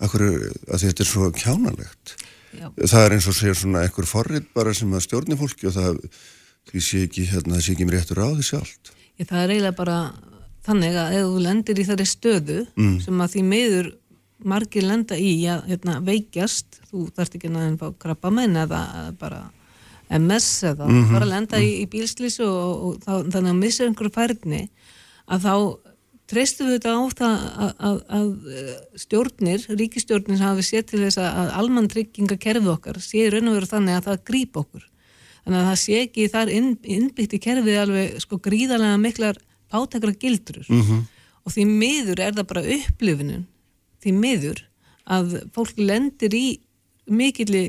akkur, að þetta er svo kjánalegt. Já. Það er eins og segir svona einhver forrið bara sem að stjórni fólki og það, því sé ekki, hérna, sé ekki mér réttur á því sjálft. Ég, það er eiginlega bara þannig að ef þú lendir í þeirri stöðu sem að því miður margir lenda í að hérna, veikjast, þú þarft ekki að fá krabba menn eða bara MS eða bara lenda í, í bílslýsu og, og þá, þannig að missa einhverju færni að þá treystum við þetta á það að, að, að eh, stjórnir, ríkistjórnir hafi séð til þess að, almann trygginga kerfið okkar sé raun og veru þannig að það grýp okkur. Þannig að það sé ekki þar inn, innbyggt í kerfið alveg sko gríðarlega miklar pátekra gildrur. -hmm. og því miður er það bara upplifunum því miður að fólk lendir í mikilli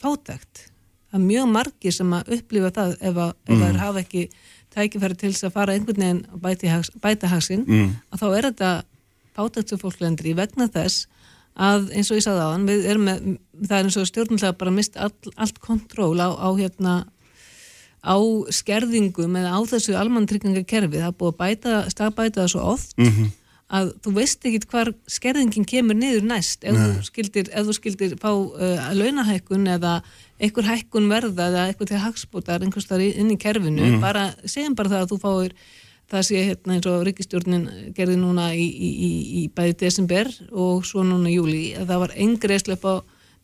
pátekt það er mjög margir sem að upplifa það ef, að, ef það hafa ekki tækifæri til þess að fara einhvern veginn bæta, hags, bæta hagsinn mm. að þá er þetta pátekt sem fólk lendir í vegna þess að eins og ég sagði á hann, við erum með það er eins og stjórnumlega bara mist all, allt kontról á, á hérna á skerðingum eða á þessu almanntryggingakerfi, það er búið að bæta staðbæta það svo oft Mhm. Að þú veist ekki hvar skerðingin kemur niður næst ef þú skildir, ef þú skildir fá uh, launahækkun eða einhver hækkun verða eða eitthvað til hagspótar einhvers þar inn í kerfinu bara, segjum bara það að þú fáir það sé hérna eins og ríkistjórnin gerði núna í, í, í, í bæði desember og svo núna júli að það var engreislega upp á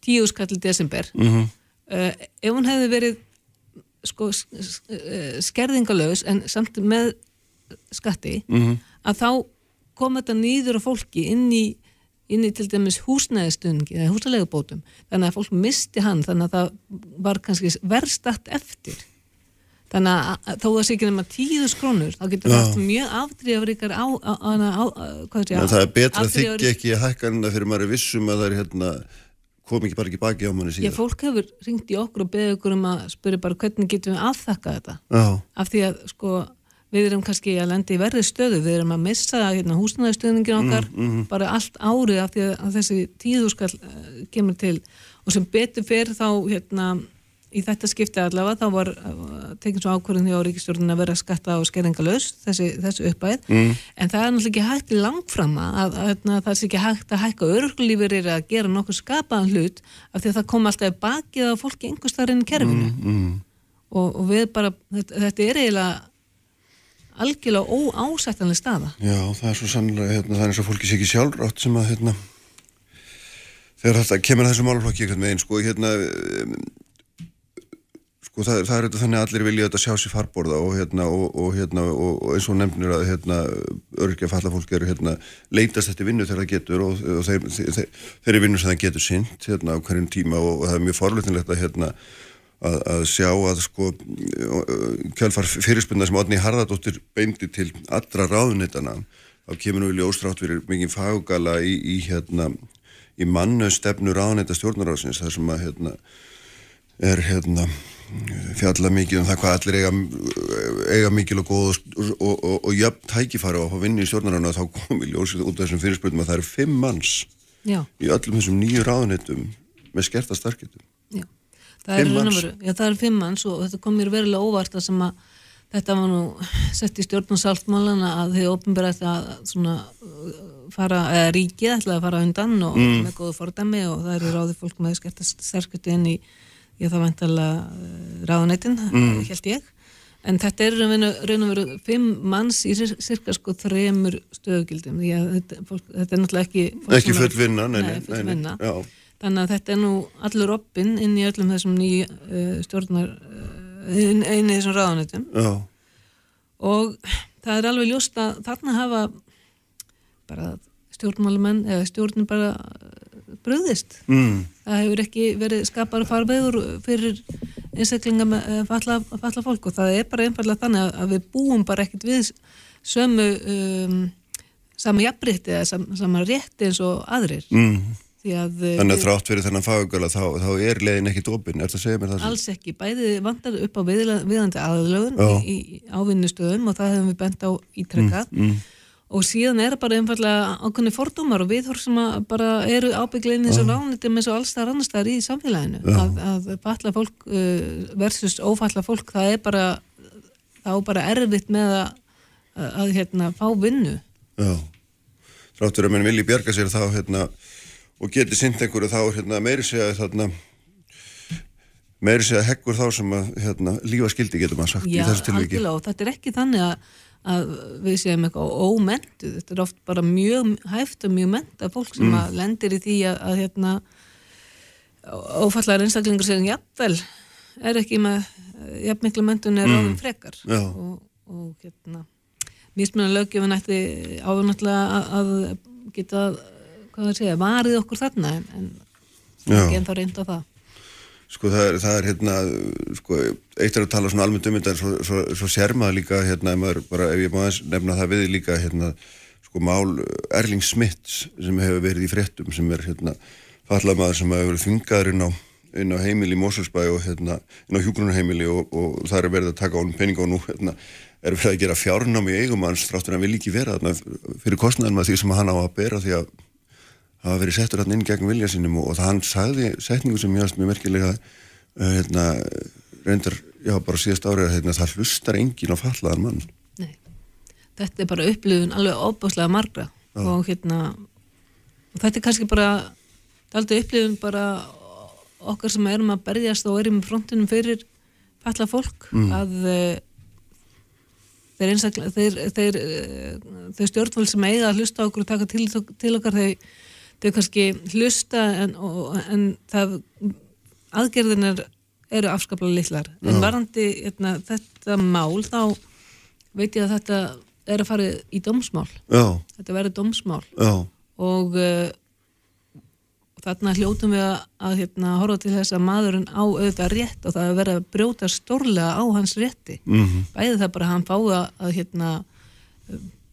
tíu skall desember Mm -hmm. uh, ef hún hefði verið sko eh, skerðingalös en samt með skatti Mhm. að þá kom þetta nýður á fólki inn í, inn í til dæmis húsnæðistungi eða húsalegubótum þannig að fólk misti hann þannig að það var kannski verðstatt eftir þannig að að þó að sé ekki nema tíðus krónur þá getur Já. það mjög afdrifríkar á, á, á, á, En það er betra að þykja ekki hækkanina fyrir maður er vissum að það er hérna kom ekki bara ekki baki á manni Já, síðan. fólk hefur ringt í okkur og beðið okkur um að spyrja bara hvernig getum við afþakka þetta Já, af því að sko við erum kannski að lenda í verði stöðu, við erum að missa hérna, húsnæðistöðningin okkar bara allt árið af því að, að þessi tíðúskall uh, kemur til. Og sem betur fer þá hérna í þetta skipti allavega þá var uh, tekin svo ákvörðin hjá ríkistjórnin að vera skatta og skerðingalös þessi, þessi uppæð mm. en það er náttúrulega ekki hægt í langframma að, að, að það sé ekki hægt að hækka örglífur að gera nokkuð skapaðan hlut af því að það kom alltaf bakið á fólki einhverstaðar inn í kerfinu. Mm, og, og við bara, þetta, þetta er eiginlega algjörlega óásættanlega staða. Já, það er svo sannlega hérna, það er eins og fólki sé ekki sjálfrátt sem að hérna þegar þetta kemur að þessu málflokki einhvern veginn sko hérna sko það, það er þetta þannig að allir vilja þetta sjá sér farborða og hérna og, og hérna og, og eins og nefnir að hérna örgja falla fólk eru hérna leitast þetta vinnu þegar það getur og, og þeir, þeir, þeir eru vinnu sem það getur sint hérna á hverjum tíma og, og það er mjög forlutinlegt að hérna að, að sjá að sko kjálfar fyrirspunna sem Odni Harðardóttir beindi til allra ráðunitana þá kemur nú í ljóstrátt fyrir mikið fagugala í, í hérna í mannu stefnu ráðunita stjórnaráðsins þar sem að hérna er hérna fjalla mikið um það hvað allir eiga, eiga mikil og góð og, og, og, og jöfn tækifæri og að fá vinni í stjórnaráðuna þá kom í ljósið út af þessum fyrirspurnum að það eru fimm manns Já, í öllum þessum nýju ráðunitum með skerta starfgetum. Það er, Fimm raun og manns? veru, já, það er fimm manns og þetta kom mér verulega óvart að sem að þetta var nú sett í stjórnum saltmálana að þið þetta að svona uh, fara, eða ríkið ætlaði að fara undan og með góðu fordæmi og það eru ráði fólk með skertast sterkut inn í, ég það væntalega ráðuneytin, mm. held ég. En þetta er raun og raun og veru fimm manns í sirka sko þremur stöðugildum. Þetta, þetta er náttúrulega ekki Ekki full vinna, nei, nei, Þannig að þetta er nú allur oppin inn í öllum þessum nýju uh, stjórnar uh, inn, inn í þessum ráðanetum Já, og það er alveg ljóst að þarna hafa bara stjórnmálumenn eða stjórnin bara uh, bröðist. mm, Það hefur ekki verið skapar farvegur fyrir einstaklinga með uh, falla, falla fólk og það er bara einfallega þannig að, við búum bara ekkit við sömu um, sama jafnrétti eða sam, sama rétti eins og aðrir. mm. Að uh, Þannig að þrátt fyrir þennan fagugala þá, þá er leiðin ekkit opinn, er það að segja mér það? Alls ekki, bæði vantar upp á viðandi aðlögun Já. í, í ávinnustöðum og það hefum við bent á ítrekkað mm. og síðan er bara einfallega ákveðni fordómar og viðhor sem bara eru ábygglein eins og ránitum eins og alls það annars staðar í samfélaginu. Að, að falla fólk uh, versus ófalla fólk það er bara þá bara erfitt með að, að, hérna, fá vinnu. Já, þrátt fyrir að menn vilji bjarga sér þá hérna og geti sint einhverju þá hérna meiri segja þarna meiri segja heggur þá sem að hérna lífa skildi getur maður sagt í Já, þessu tilviki. og þetta er ekki þannig að, að við séum eitthvað ómentu, þetta er oft bara mjög hæft og mjög menta fólk sem Mm. að lendir í því að, að hérna ófallar einstaklingur sem jafnvel er ekki með jafn miklu mentun er frekar Mm. Já. og, og hérna mismunna löggjöfun ætti áfennáttúrulega að, að geta hvað það segja, varið okkur þarna en, en Já. ekki en þá reynd á það Sko það er, það er hérna, sko, eitt er að tala svona almennt um þetta en svo, svo, svo sér maður líka, hérna, maður bara, ef ég má nefna það við líka, hérna, sko, mál Erling Smits sem hefur verið í fréttum sem er, hérna, fallað maður sem hefur verið þungaður inn á, inn á heimili í Moselsbæ og, hérna, inn á hjúgrunarheimili og, og það er verið að taka honum peninga og nú, hérna, er verið að gera fjárnám í eigum hans þráttur hann vil ekki vera þarna fyrir kostnæðan með því sem hann á að bera því að hafa verið settur hann inn gegn vilja sínum og, og hann sagði setningu sem mjög, mjög merkilega uh, hérna, reyndar, já bara síðast árið að hérna, það hlustar engin á fallaðan mann. Nei. Þetta er bara upplifun alveg óbúslega margra og hérna og þetta er kannski bara aldrei upplifun bara okkar sem erum að berjast og erum í frontinum fyrir falla fólk að uh, þeir, einstaklega, þeir, þeir, uh, þeir stjórnvöld sem eiga að hlusta okkur og taka til, til okkar þeir, þeir kannski hlusta en, og, en það aðgerðin er eru afskaplega litlar. En varandi hérna, þetta mál þá veit ég að þetta er að fara í dómsmál. Já, þetta verður dómsmál. Já, og uh, þarna hljótum við að, hérna, horfa til þess að maðurinn á auðvitað rétt og það er verið að brjóta stórlega á hans rétti. Mhm, bæði það bara að hann fái að, hérna,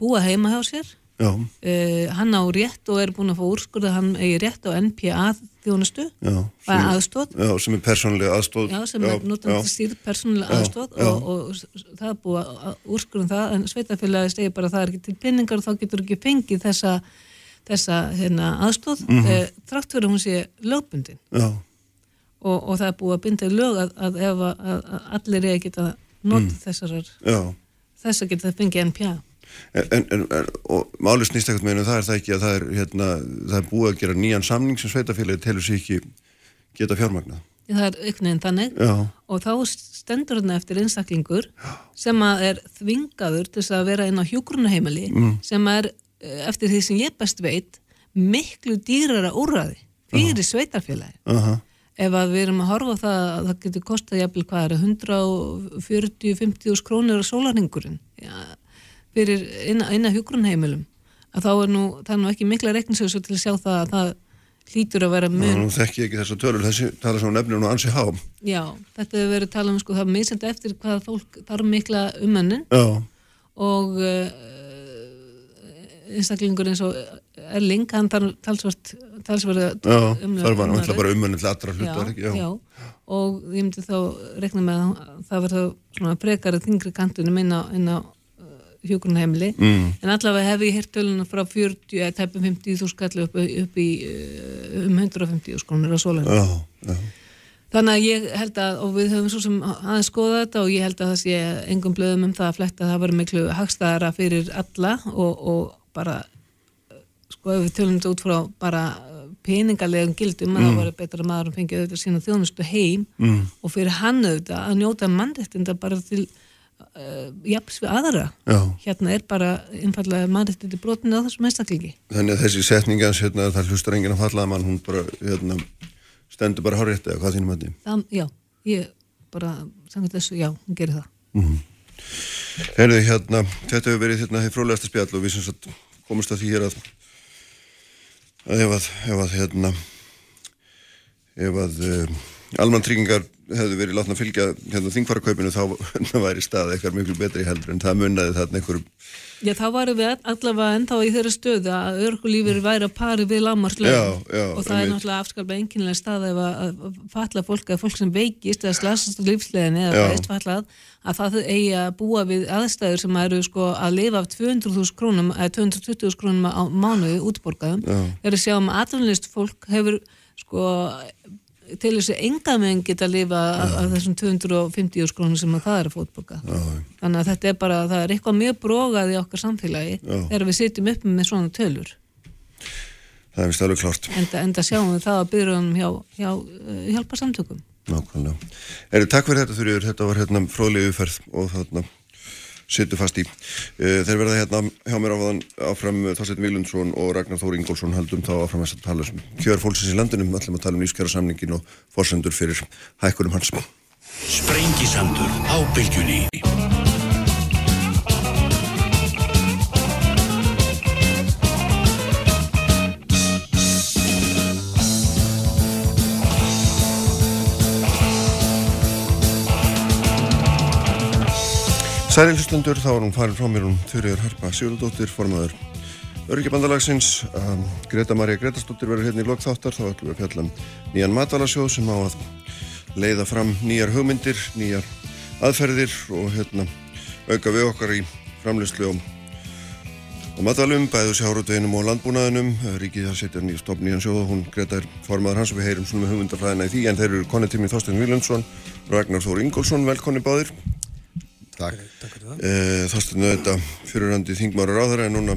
búa heima hjá sér uh, hann á rétt og er búin að fá úrskurða hann eigi rétt á NPA þjónustu já. og Sem, aðstóð já, sem er persónlega aðstóð. Já, sem er notandi stýrð persónulega Já, aðstóð og, og s- það er búið að úrskurðum það en sveitafélagi segir bara að það er ekki til pinningar og þá getur ekki fengið þessa, þessa hérna, aðstóð mm Mhm. þrátt fyrir hún sé lögbundin og, og það er búið að binda í lög að, að að, að, allir að geta notið Mm. þessar já. þess að geta fengið NPA En, en, en og máli snýst ekkert með einu það er það ekki að það er, hérna, það er búið að gera nýjan samning sem sveitafélagi telur sér ekki geta fjármagnað. það er auknin þannig. Já, og þá stendur þarna eftir einstaklingur sem er þvingaður til að vera inn á hjúgrunaheimili sem er eh, eftir því sem ég best veit miklu dýrara úrraði fyrir sveitarfélagi aha, ef að við erum að horfa á það að það getur kostað jafnvel hvað er 140-50 krónir á sólarhingurinn ja, fyrir eina, eina hjúgrunheimilum að þá er nú, það er nú ekki mikla reikninsögsu til að sjá það að það hlýtur að vera mun nú þekki ég ekki þessa tölur, þessi tala sem nefnir nú ansi há. Já, þetta hefur verið talað um sko, það er misjandi eftir hvað fólk þarf mikla umönnin Já, og uh, einstaklingur eins og Erling, hann talsverða já, umræðu- það var náttúrulega bara umönnið til allra hlutu, er ekki? já, já, og ég myndi þá rekna með að það verður svona frekari þingri kantunum inn á, inn á hjúgrunheimili Mm. en allavega hef ég hirt töluna frá 40 eða tæpum 50 þú skallu upp, upp í uh, um 150 skonur á sólan Já, já, Þannig að ég held að, og við höfum svo sem aðeins skoða þetta og ég held að það sé engum blöðum um það að fletta. Að það var miklu hagstæðara fyrir alla og, og bara, eh, sko ef við tölum þetta út frá bara eh, peningalegum gildum að það var betra að maður fengið auðvitað sína þjónustu heim mm. og fyrir hann auðvitað að njóta mannréttinda bara til jafns við aðra. já. Hérna er bara einfallega mannréttindi brotinu á þessum einstaklingi. Þannig að þessi setningans, hérna, það hlustar enginn að fallaða mann, hún bara, hérna, stendur bara hárétt eða hvað þínum að því. Já, ég bara, samkvæmt þessu, já, hún gerir það. Heyrðu, hérna, þetta hefur verið hérna því frólægasta spjall og við sem sagt komumst að því hér að að ef að, ef að hérna ef að uh, almantryggingar hefðu verið látna að fylgja hérna þingfarakaupinu þá væri stað eitthvað miklu betri heldur en það munnaði þarna einhverjum Já, þá varum við allavega ennþá í þeirra stöðu að örgulífur væri að pari við lámarslögum og það er náttúrulega afskaplega einkennilega stað ef að, að falla fólk eða fólk sem veikist eða slasast á lífsleginni eða veist fallað að það eigi að búa við aðstæður sem eru sko að lifa af 200.000 krónum eða 220.000 krónum á mánuði útborgaðum. Þegar við sjáum að atvinnlist fólk hefur sko til þessu enga meginn geta að lifa af, þessum 250 krónum sem að það er að fótborga. Þannig að þetta er bara, það er eitthvað mjög brogað í okkar samfélagi Já. þegar við sitjum upp með svona tölur. það er vist alveg klárt Enda, enda sjáum við það að byrjum hjá, hjá uh, hjálpa samtökum. nákvæmlega. Eru takk fyrir þetta þurriður, þetta var hérna fróðlegu umferð og þarna sittu fast í. Uh, þeir verða hérna hjá mér áfram, áfram Þorstein Vílundsson og Ragnar Þóri Ingólfsson haldum þá áfram að tala um kjör fólksins í landinum, ætlum að tala um lífskjöra samningin og forsendur fyrir hækkunum hans. Særi hlustundur, þá er hún farin frá mér hún Þurriður Harpa Sigurðardóttir, formaður Öryggjabandalagsins um, Greta Maria Gretastóttir verður hérna í lokþáttar þá ætlum við að fjalla um nýjan matvalasjóð sem á að leiða fram nýjar hugmyndir, nýjar aðferðir og hérna auka við okkar í framlýslu og, og matvalum, bæðu sjáruteginum og landbúnaðinum, ríkið það setja nýja stofn nýjan sjóð og hún Greta er formaður hans og við heyrum svona með hugmyndarfræðina í því en þeir eru konni tími Þorstein Vílundsson Ragnar Þór Ingólfsson, velkonni báðir Takk, takk fyrir það. Eh, Þorstein auðvitað fyrirhandi þingmára ráðara en núna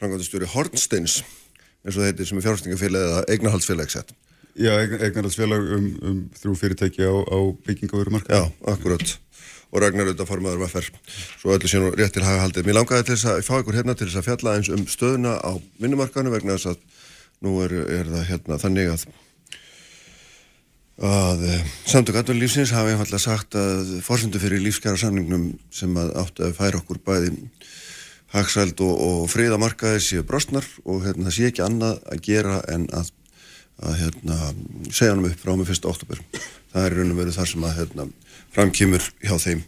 frangvæntastjóri Hornsteins eins og það heitir sem er fjárfæstingafélag eða eignahaldsfélag sett. Já, eign- eignarhaldsfélag um, um þrjú fyrirtæki á, á byggingaverumarka. Já, akkurat. Og Ragnar auðvitað formaður vaffer. Svo öllu sé nú rétt til haga haldið. Mér langaði til þess að fá ykkur hérna til þess að fjalla eins um stöðuna á vinnumarkanu vegna þess að nú er, er það hérna þannig að að eh, samtök atvinnulífsins hafi einfallega sagt að fórsendu fyrir lífskjara samningnum sem að áttu að færa okkur bæði hagsæld og, og friðamarkaði séu brostnar og hérna, það sé ekki annað að gera en að, að hérna, segja hann upp frá með 1. oktober. Það er raun og veru þar sem að hérna, framkýmur hjá þeim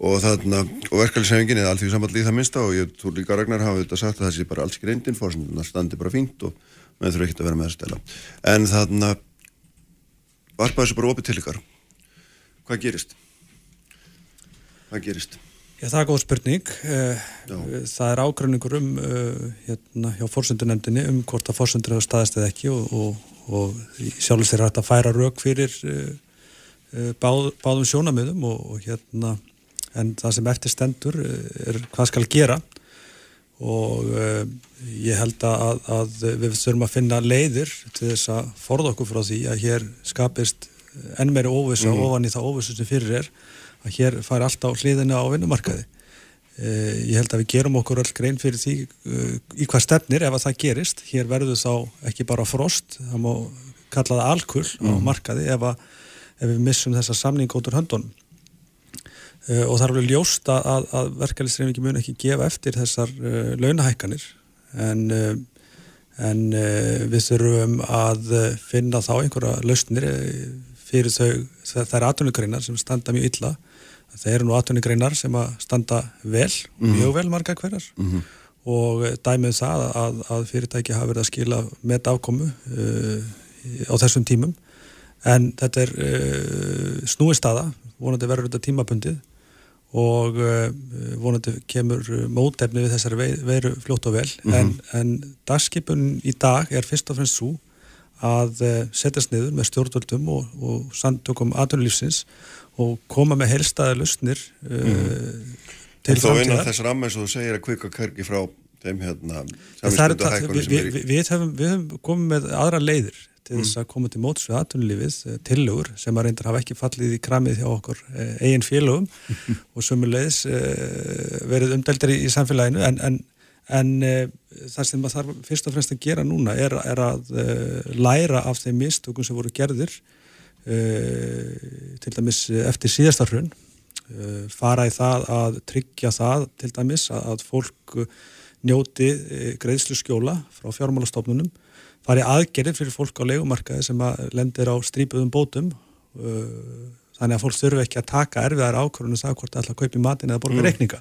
og, og verkefælisefingin er allþví samallið í það minsta og ég trú líka Ragnar hafa þetta sagt að það sé bara alls fórsendun að standi bara fínt og með þurfa ekki að vera með að stela. En þarna varpa þessu bara opið til ykkar. Hvað gerist? Hvað gerist? Já, það er góð spurning. Eh, það er ágrunningur um uh, hérna, hjá fórsöndunendinni um hvort að fórsöndur hefur staðist eða ekki og, og, og sjálfur sér hægt að færa rauk fyrir uh, báð, báðum sjónamöðum og, og hérna en það sem eftir stendur er hvað skal gera og uh, ég held að, að við þurfum að finna leiðir til þess að forða okkur frá því að hér skapist enn meiri óvisa mm. ofan í það óvisu sem fyrir er að hér fær alltaf hliðina á vinnumarkaði. Uh, ég held að við gerum okkur öll grein fyrir því uh, í hvað stefnir ef að það gerist. Hér verður þá ekki bara frost, það má kalla það alkull mm. á markaði ef, að, ef við missum þessa samning út úr höndunum. Uh, og það er alveg ljóst að, að verkefælisreifingi mun ekki gefa eftir þessar uh, launahækkanir. En, uh, en við þurfum að finna þá einhverja lausnir fyrir þau, það er atvinnugreinar sem standa mjög illa. Það eru nú atvinnugreinar sem standa vel, -hmm. mjög vel marga hverjar. Mm -hmm. og dæmið það að, að fyrirtæki hafa verið að skila með afkomu uh, á þessum tímum. En þetta er uh, snúi staða, vonandi verður þetta tímabundið og uh, vonandi kemur mótefni við þessari veiru fljótt og vel mm -hmm. en, en dagskipun í dag er fyrst og fremst svo að uh, setjast niður með stjórnvöldum og, og samtökum aðunlífsins og koma með helstaði lusnir uh, mm. til framtíðar. Þá einan þess ramma eins og þú segir að kvika kærgi frá þeim hérna í. Við, við, höfum, við höfum komið með aðra leiðir til þess mm. að koma til móts við aðtunlífið eh, tillögur sem að reyndar hafa ekki fallið í kramið hjá okkur eh, eigin félögum og sömulegis eh, verið umdeldir í, í samfélaginu en, en, en það sem maður þarf fyrst og fremst að gera núna er, er að læra af þeim mistökum sem voru gerðir til dæmis eftir síðastarhrun fara í það að tryggja það til dæmis að fólk njóti greiðslu skjóla frá fjármálastofnunum fari aðgerið fyrir fólk á leikumarkaði sem að lendir á strípuðum bótum uh, þannig að fólk þurfu ekki að taka erfiðar ákvörðunum um það hvort það ætla að kaupa í matin eða borga mm. reikninga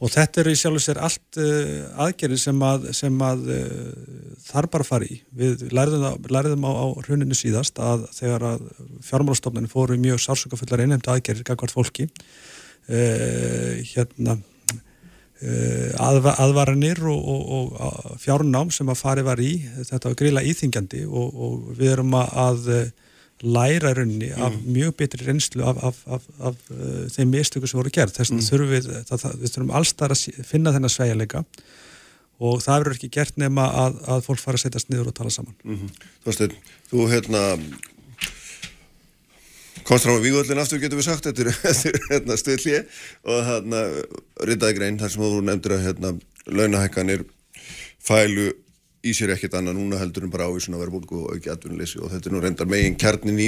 og þetta eru í sjálf og sér allt uh, aðgerið sem að, sem að uh, þarf bara að fara í við læriðum á, á hruninu síðast að þegar að fjármálastofnarnir fóru mjög sársökafullar einhemta aðgerið gagvart fólki uh, hérna aðvaranir og, og, og fjárnám sem að fari var í þetta var grila íþingjandi og, og við erum að læra runni af mm. mjög betri reynslu af, af, af, af uh, þeim mistöku sem voru gerð þess vegna mm. þurfum við, það, við þurfum allstar að finna þennan sveigjarleika og það verður ekki gert nema að, að fólk fara að setjast niður og tala saman mm -hmm. Þú veist, þú hérna komst frá Víguöllin aftur getur við sagt þetta er hérna, stöðli og hérna rindaði grein þar sem þú nefndir að hérna launahækkanir fælu í sér ekkert annað núna heldur en bara ávísun að vera búin og ekki atvinnuleysi. Og þetta er nú reyndar megin kjarnin í,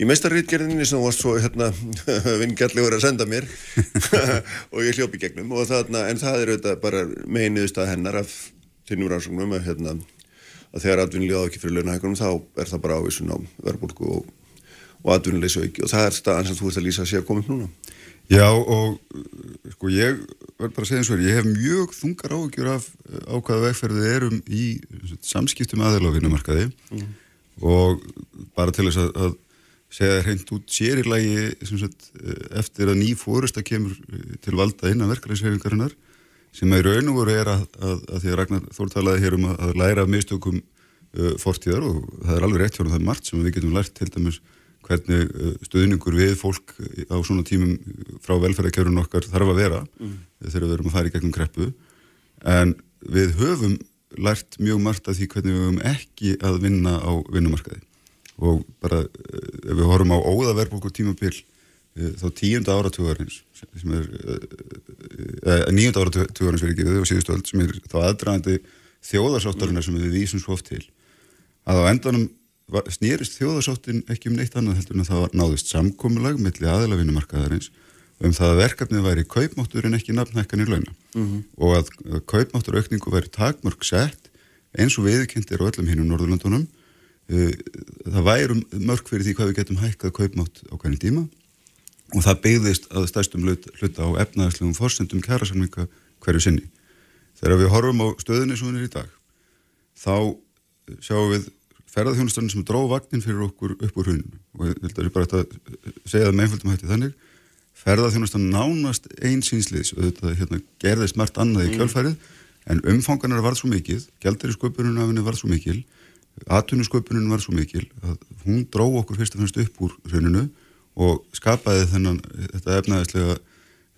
í meistarriðgerðinni sem varst svo hérna vingjallegur að senda mér. Og ég hljópi gegnum. Og þarna en það er auðvitað bara megin niðurstað hennar af þinnum rannsóknum að hérna að þegar atvinnulíða á ekki fyrir launahækkanum þá er það bara ávísun á verðbólku og og atvinnuleysi auki og það er staðan sem þú ert að lýsa að sé að koma upp núna. Já og sko ég verð bara að segja eins og verið, ég hef mjög þungar áhugjur af ákvaða vegferðið erum í samskiptum aðeinslofinnumarkaði mm. og bara til þess að, að segja hreint út sérilagi sagt, eftir að ný fórust að kemur til valda innan verkefælishefingarinnar sem að í raun og voru er að, að, að því að Ragnar Þór talaði hér um að læra af mistökum uh, fortíðar og það er alveg rétt hjá það margt sem við getum lært til dæmis hvernig uh, stuðningur við fólk á svona tímum frá velferðarkerfun okkar þarf að vera mm. þegar við erum að fara í gegnum kreppu en við höfum lært mjög margt af því hvernig við höfum ekki að vinna á vinnumarkaði og bara ef við horfum á óðaverbúk og tímabill þá tíunda áratugarins sem er eh, nýjunda áratugarins verið ekki við og síðustu öll sem er þá aðdragandi þjóðarsáttarinn sem við vísum svo oft til að á endanum snerist þjóðasáttin ekki um neitt annað heldur en að það var náðist samkomulag milli aðalavinumarkaðarins um það að verkefnið væri kaupmáttur en ekki nafnhækkan í launa og að, að kaupmáttur aukningu væri takmörg sett eins og viðkendir á öllum hinnum Norðurlandunum uh, það væri mörg fyrir því hvað við getum hækkað kaupmátt á hvernig tíma. Og það byggðist að stærstum hlut- hluta á efnaðarslegum forsendum kærasamninga hverju sinni. Þegar við horfum á stöðunni svo hún er í dag, þá eh, sjáum við ferðarþjónustarinn sem dró vagnin fyrir okkur upp úr hruninu. Og ég held að ég bara ætti að segja það með einföldum hætti þannig. Ferðarþjónustan nánast einsýnsliðs og þetta hérna, gerðist margt annað í kjölfærið en umfanganar var svo mikið, gældur í sköpunum af henni var svo mikil, atvinnusköpunin var svo mikil að hún dró okkur fyrst og fremst upp úr hruninu og skapaði þennan þetta efnaðislega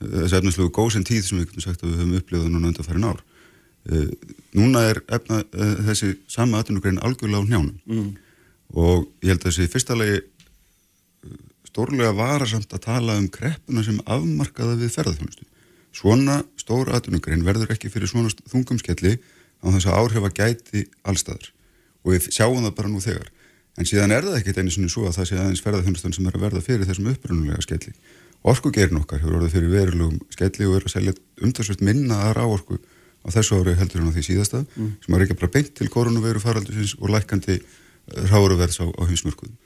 þessi efnaðislega góðsinn tíð sem við höfum upplifað núna undan færin ár núna er efna, uh, þessi sama atvinnugrein algjörlega á njánum mm. og ég held að þessi fyrsta lagi uh, stórlega varasamt að tala um kreppuna sem afmarkaða við ferðarþjónustu svona stór atvinnugrein verður ekki fyrir svona þungumskelli á þess að áhrifa gæti allstaðar og við sjáum það bara nú þegar. En síðan er það ekkert einu sinni svo að það sé aðeins ferðarþjónustan sem er að verða fyrir þessum upprunulega skelli. Orkugerin okkar hefur orðið fyrir verulegum skelli og er að selja umtalsveit minna að ráorku á þessu ári heldur en á því síðasta Mm. sem er ekki bara beint til koronaviru faraldusins og lækandi ráuruverðs á, á hinsmörkuðum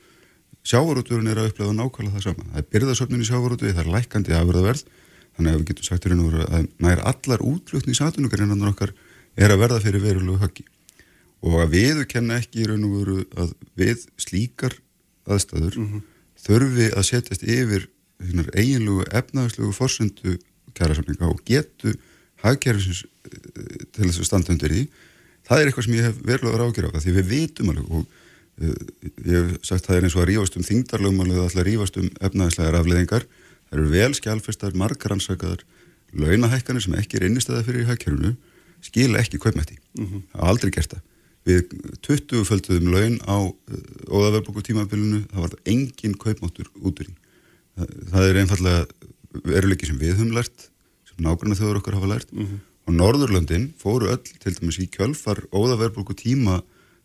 sjávarúturinn er að upplega nákvæmlega það sama. Það er byrðasöfnin í sjávarútu, það er lækandi afurðaverð þannig að við getum sagt í raun og veru að nær allar útflutningsatunugarinnar okkar er að verða fyrir verulegu höggi. Og að viðurkenna ekki í raun og veru að við slíkar aðstæður þurfi að setjast yfir eiginlegu efnaðarslegu forsendu kærasamninga og getu hagkerfisins eh, til þess að standa undir því það er eitthvað sem ég hef verulega ráðgjör af það því við vitum alveg og uh, ég hef sagt það er eins og að rífast um þingdarlögmálið og alltaf rífast um efnaðarslegar afleðingar það eru vel skjálfestar, margar ansakaðar launahækkanir sem ekki er innistæða fyrir í hagkerfinu skila ekki kaupmætti. Það hafa aldrei gert það. Við 20 földuðum laun á óðaverðbóku tímabilinu það var engin kaupmáttur út úr í það, það er einfallega veruleiki sem við höfum lært sem nágranna þjóður okkar hafa lært og Norðurlöndin fóru öll til dæmis í kjölfar óðaverðbóku tíma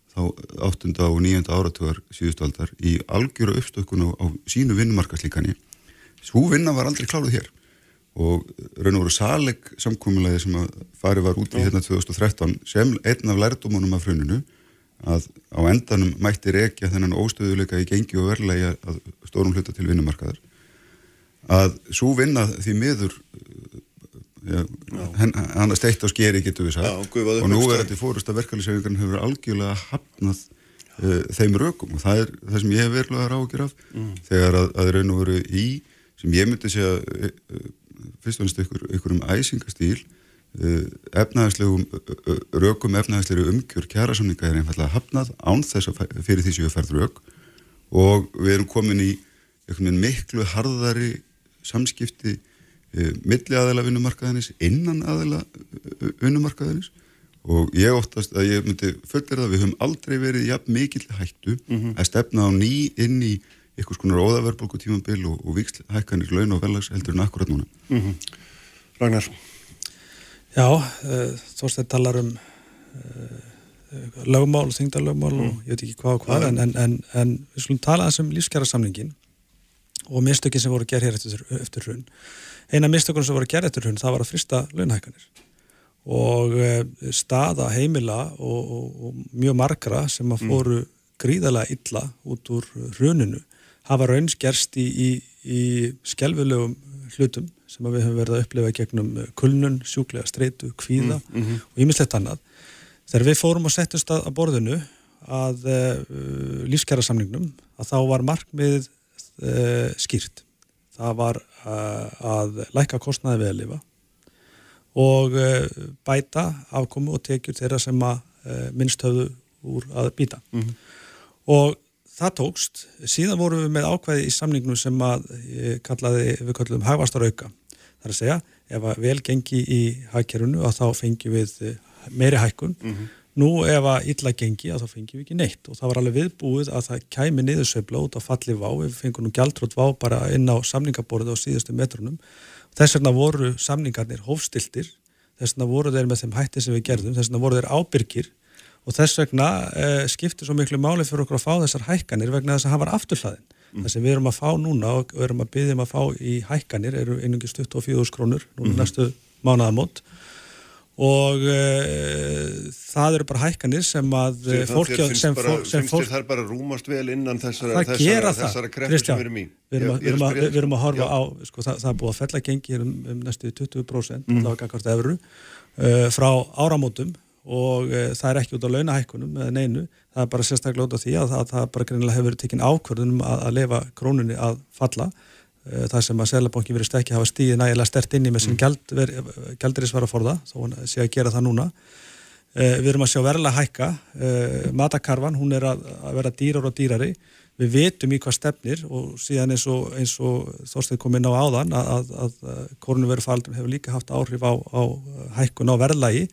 þá 8. og 9. áratugar síðustu aldar í algjöra uppstökkun á, á sínu vinnumarkaslíkani svo vinna var aldrei kláruð hér og raun og voru saleg samkúmulegi sem að fari var út í hérna 2013 sem einn af lærdómanum af fruninu að á endanum mætti rekja þennan óstöðuleika í gengi og verðlega að stórum hluta til vinnumarkaðar að svo vinna því miður hann, að steitt á skeri getur við sagt. Og nú er þetta fórust að verkefælisauðingarinn hefur algjörlega hafnað uh, þeim rökum. Og það er það sem ég hef verulega rákjur af. Þegar að, að raun og veru í sem ég myndi segja uh, fyrst og ennst ykkur, ykkur um æsingastýl uh, efnaðarslegum rökum efnaðarslegri umkjör kjærasamninga er einfallega hafnað án þess að fyrir því séu færð rök. Og við erum komin í miklu harðari samskipti milli aðeila vinnumarkaðinis innan aðeila uh, vinnumarkaðinis og ég óttast að ég myndi fullir það við höfum aldrei verið jafn mikill hættu að stefna á ný inn í einhvers konar óðaverðbólku tímabil og, og viksl hækkanir laun og velags heldur en akkurat núna. Ragnar, Já, uh, Þorstein talar um uh, lögmál, þingdarlögmál og ég veit ekki hvað og hvað en, en, en, en við skulum tala þess um lífskjara samningin og mistökin sem voru gerð hér eftir, eftir hrun. Eina mistökun sem voru gerð eftir hrun það var að frista launahækkanir og uh, staða heimila og, og, og mjög margra sem að fóru gríðarlega illa út úr hruninu hafa raunsgerst í, í, í skelfilegum hlutum sem við höfum verið að upplefa gegnum eh, kulnun, sjúklega streitu, kvíða og ýmislegt annað. Þegar við fórum og settust að, borðinu að uh, lífskjara samningnum að þá var markmið uh, skýrt. Það var uh, að lækka kostnaði við að lifa og uh, bæta afkomu og tekjur þeirra sem að uh, minnst höfðu úr að býta. Og það tókst. Síðan vorum við með ákvæði í samningnum sem að kallaði, við kallum hagvastarauka. Það er að segja, ef að vel gengi í hagkerfunu að þá fengjum við eh, meiri hækkun. Nú ef að illa gengi að þá fengjum við ekki neitt og það var alveg viðbúið að það kæmi niðursveifla út á falli vá, við fengum nú gjaldrótt vá bara inn á samningaborðið á síðustu metrunum. Þess vegna voru samningarnir hófstiltir, þess vegna voru þeir með þeim hætti sem við gerðum, þess vegna voru þeir ábyrgir og þess vegna uh, skiptir svo miklu máli fyrir okkur að fá þessar hækkanir vegna þess að var afturhlaðin. Mm. Það sem við erum að fá núna og erum að byggja um að fá í hækkanir eru einungis 24 krónur núna mm. næstu mánuðamót og uh, það eru bara hækkanir sem að Sem það fólki þér sem, finnst bara, fólk, sem fólk þér þær bara rúmast vel innan þessara, það þessara, það, þessara kreftur sem við erum í. við erum, Ég- er að, við erum að horfa Já. á sko, það, það er búið að fella gengi um, um næstu 20% Mm. efru uh, frá áramótum og uh, það er ekki út á launahækkunum eða neinu, það er bara sérstaklega út á því að það, það bara greinilega hefur verið tekin ákvörðunum að, að lefa krónunni að falla uh, það sem að Selabanki verið stekki hafa stíði nægilega stert inni með sem mm. gældirisvara for það, þó hann sé að gera það núna. Uh, við erum að sjá verðilega hækka. Uh, matakarfan, hún er að, að vera dýrar og dýrari, við vitum í hvað stefnir og síðan eins og, og Þorstein kom inn á áðan að, að, að, að korunverufaldum hefur líka haft áhrif á, á hækkun á verðlagi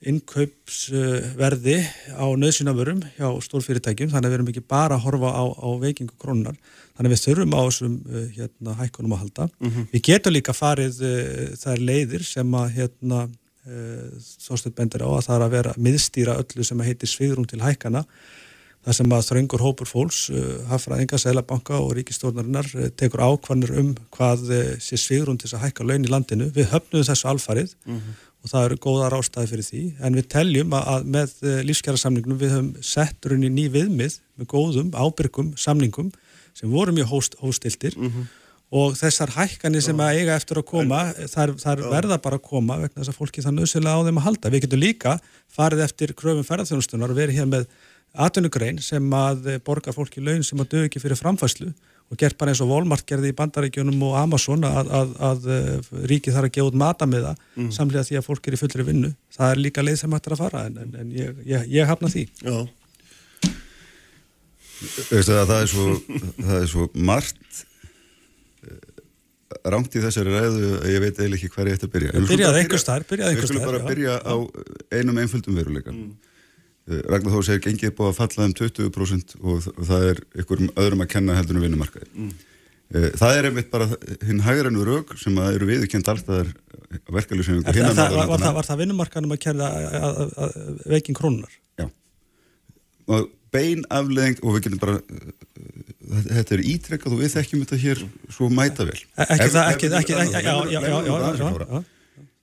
innkaupsverði á nöðsynavörum hjá stórfyrirtækjum, þannig að við erum ekki bara að horfa á, á veikingu krónunar þannig að við þurfum á þessum uh, hérna, hækkunum að halda. Við getum líka farið uh, þær leiðir sem að hérna, uh, Þorstein bendir á að það er að vera miðstýra öllu sem að heitir sviðrum til hækkana það sem að þröngur hópur fólks hafraðinga, selabanka og ríkistórnarinnar tekur ákvarnir um hvað sé sviðrum til að hækka laun í landinu. Við höfnum þessu alfarið og það eru góðar ástæði fyrir því. En við teljum að, að með uh, lífskjara samningnum við höfum sett runni ný viðmið með góðum, ábyrgum samningum sem voru mjög hóst, hóstiltir og þessar hækkanir sem að eiga eftir að koma, þar, þar verða bara að koma vegna þess að fólki það nöðsynlega á þeim að halda. Við getum líka farið eftir kröfum ferðarþjónustunar og verið hér með atvinnugrein sem að eh, borgar fólki laun sem að dög ekki fyrir framfæslu og gert bara eins og Walmart gerði í bandaríkjunum og Amazon að, að, að, að ríki þarf að gefa út mata með það mm. samlega því að fólk er í fullri vinnu. Það er líka leið sem hættir að fara en, en, en ég, ég, ég hafna því. Já, það, það er svo, það er svo margt rangt í þessari ræðu að ég veit eiginlega ekki hver ég ætti að byrja. Byrjaði staðar, byrjaði Við skulum bara byrja á einum einföldum veruleika. Mm. Eh, Ragnar Þórs hefur gengið búið að falla um 20% og það er ykkurum öðrum að kenna heldur um vinnumarkaði. Mm. Eh, það er einmitt bara hinn hægrannu rauk sem eru viðkjönd alltaf eh, verkefliðsefningur. Var, hérna var, var, var það vinnumarkanum að kerða veikin krónunar? Já. Og bein afleðing og við getum bara þetta er ítrekkað og við þekkjum þetta hér svo mæta vel. E- ekki það, ekki það, ekki það. Já, já, já, já.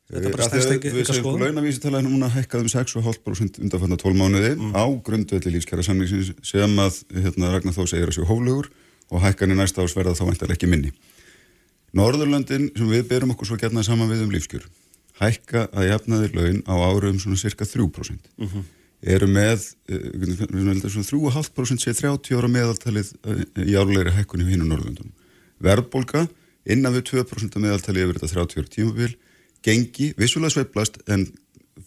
Þetta bara að ekki Við eitthvað segjum skoðum. launavísitala er núna hækkað um 6,5% undanfanna 12 mánuði á grundvelli lífskjara samlingsins sem að hérna, Ragnar Þó segir að séu hóflugur og hækkanir næsta ás verða þá vantar ekki minni. Norðurlöndin sem við berum okkur svo gætna saman við um lífskjör hækka að jafnaðir laun á áru um svona cirka 3% eru með eh, við heldum svona 3,5% sé 30 ára meðaltalið eh, í árulegri hækkunni við hinn á Norðurlöndunum. Verðbólga innan við 2% af meðaltalið yfir þetta 30 ára tímabil gengi vissulega sveiflast en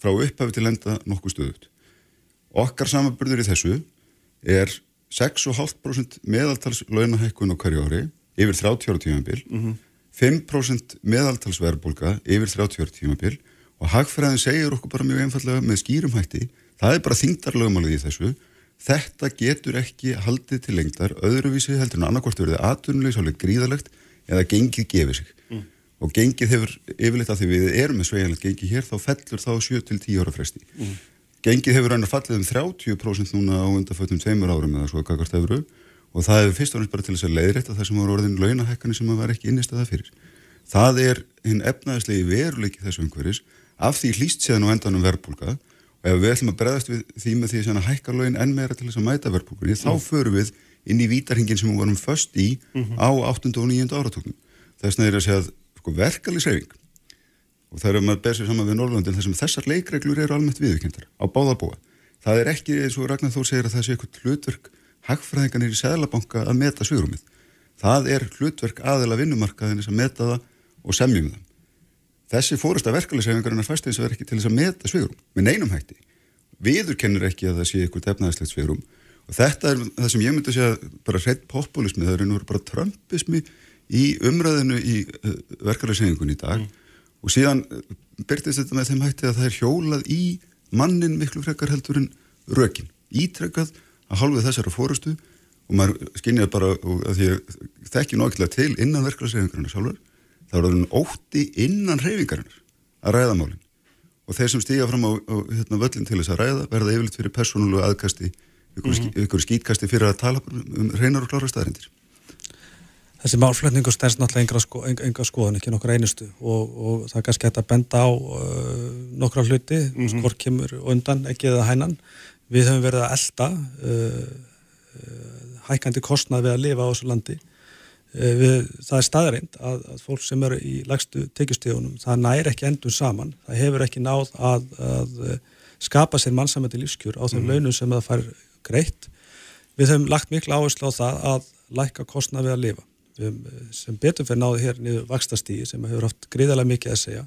frá upphafi til enda nokkuð stöðut. Okkar samanburður í þessu er 6,5% meðaltals launahækkun á hverju ári yfir 30 ára tímabil, 5% meðaltalsverðbólga yfir 30 ára tímabil og hagfræðin segir okkur bara mjög einfallega með skýrum hætti, það er bara þingdarlögumálið í þessu, þetta getur ekki haldið til lengdar öðruvísi heldur en annarkvort verið atvinnulegsálega gríðalegt eða gengið gefið sig og gengið hefur yfirleitt að því við erum með sveiginlegt gengið hér þá fellur þá 7-10 ára fresti. Gengið hefur raunar fallið um 30% núna á undarfötum tveimur árum eða svo kakvart efru og það hefur fyrst og næst bara til þess að leiðrétta það sem voru orðin launahækkanir sem var ekki innist að það fyrir. Það er hinn efnaðislegi veruleiki þessu umhverfis. Af því hlýst séðan á endanum verðbólka og ef við ætlum að bregðast við því með því að hækka laun enn meira til þess að mæta verðbólkunni þá förum við inn í vítarhingin sem við vorum föst í á 8. og 9. áratöknum þess vegna er að segja að sko, verkalýsreyfing og það er að maður ber sér saman við Norrlöndin þar sem þessar leikreglur eru almennt viðurkendar á báðarbúa. Það er ekki eins og Ragnar Þór segir að það sé eitthvað hlutverk hagfræðinganir í Sæðlabanka að meta svigrumið. Það er hlutverk aðela vinnumarkaðinnis að meta það og semjum það. Þessi fórasta verkalýsreyfingarinn er fæst eins og er ekki til þess að meta svigrum með neinum hætti. Viðurkennir ekki að það sé eitthvað efnaðislegt svigrum og þetta er það sem ég myndi að segja bara hreitt populismi, það er nú bara trömpismi í umræðinu í uh, verkalýsreyfingun í dag og síðan uh, byrtist þetta með þeim hætti að það er hjólað í mannin miklu frekar heldur en rökin, ítrekkað að hálfið þessara fórustu og maður skinnjar bara að því að þekki nokkla til innan verkefælisreyfingarinn sjálfur, þá er það ótti innan reyfingarinnar að ræða málinn og þeir sem stíga fram á, á hérna, völlin til þess að ræða verða yfirleitt fyrir persónulegu aðkasti ykkur, mm -hmm. ykkur skýtkasti fyrir að tala um reynar og klára staðrindir Þessi málflutningu stærst náttúrulega enga, sko, enga skoðan, ekki nokkra einustu. Og, og það er kannski hægt að benda á uh, nokkra hluti, mm -hmm. skor kemur undan, ekki eða hænan. Við höfum verið að elda uh, uh, hækandi kostnað við að lifa á þessu landi. Uh, við, það er staðarind að, að fólk sem eru í lagstu tekjustíðunum, það næri ekki endur saman, það hefur ekki náð að, að uh, skapa sér mannsamöndi lífskjur á þeim mm -hmm. launum sem það fær greitt. Við höfum lagt miklu áherslu á það að læka kostnað við að lifa sem betur fyrir náðu hér niður vakstastígi sem hefur haft gríðarlega mikið að segja.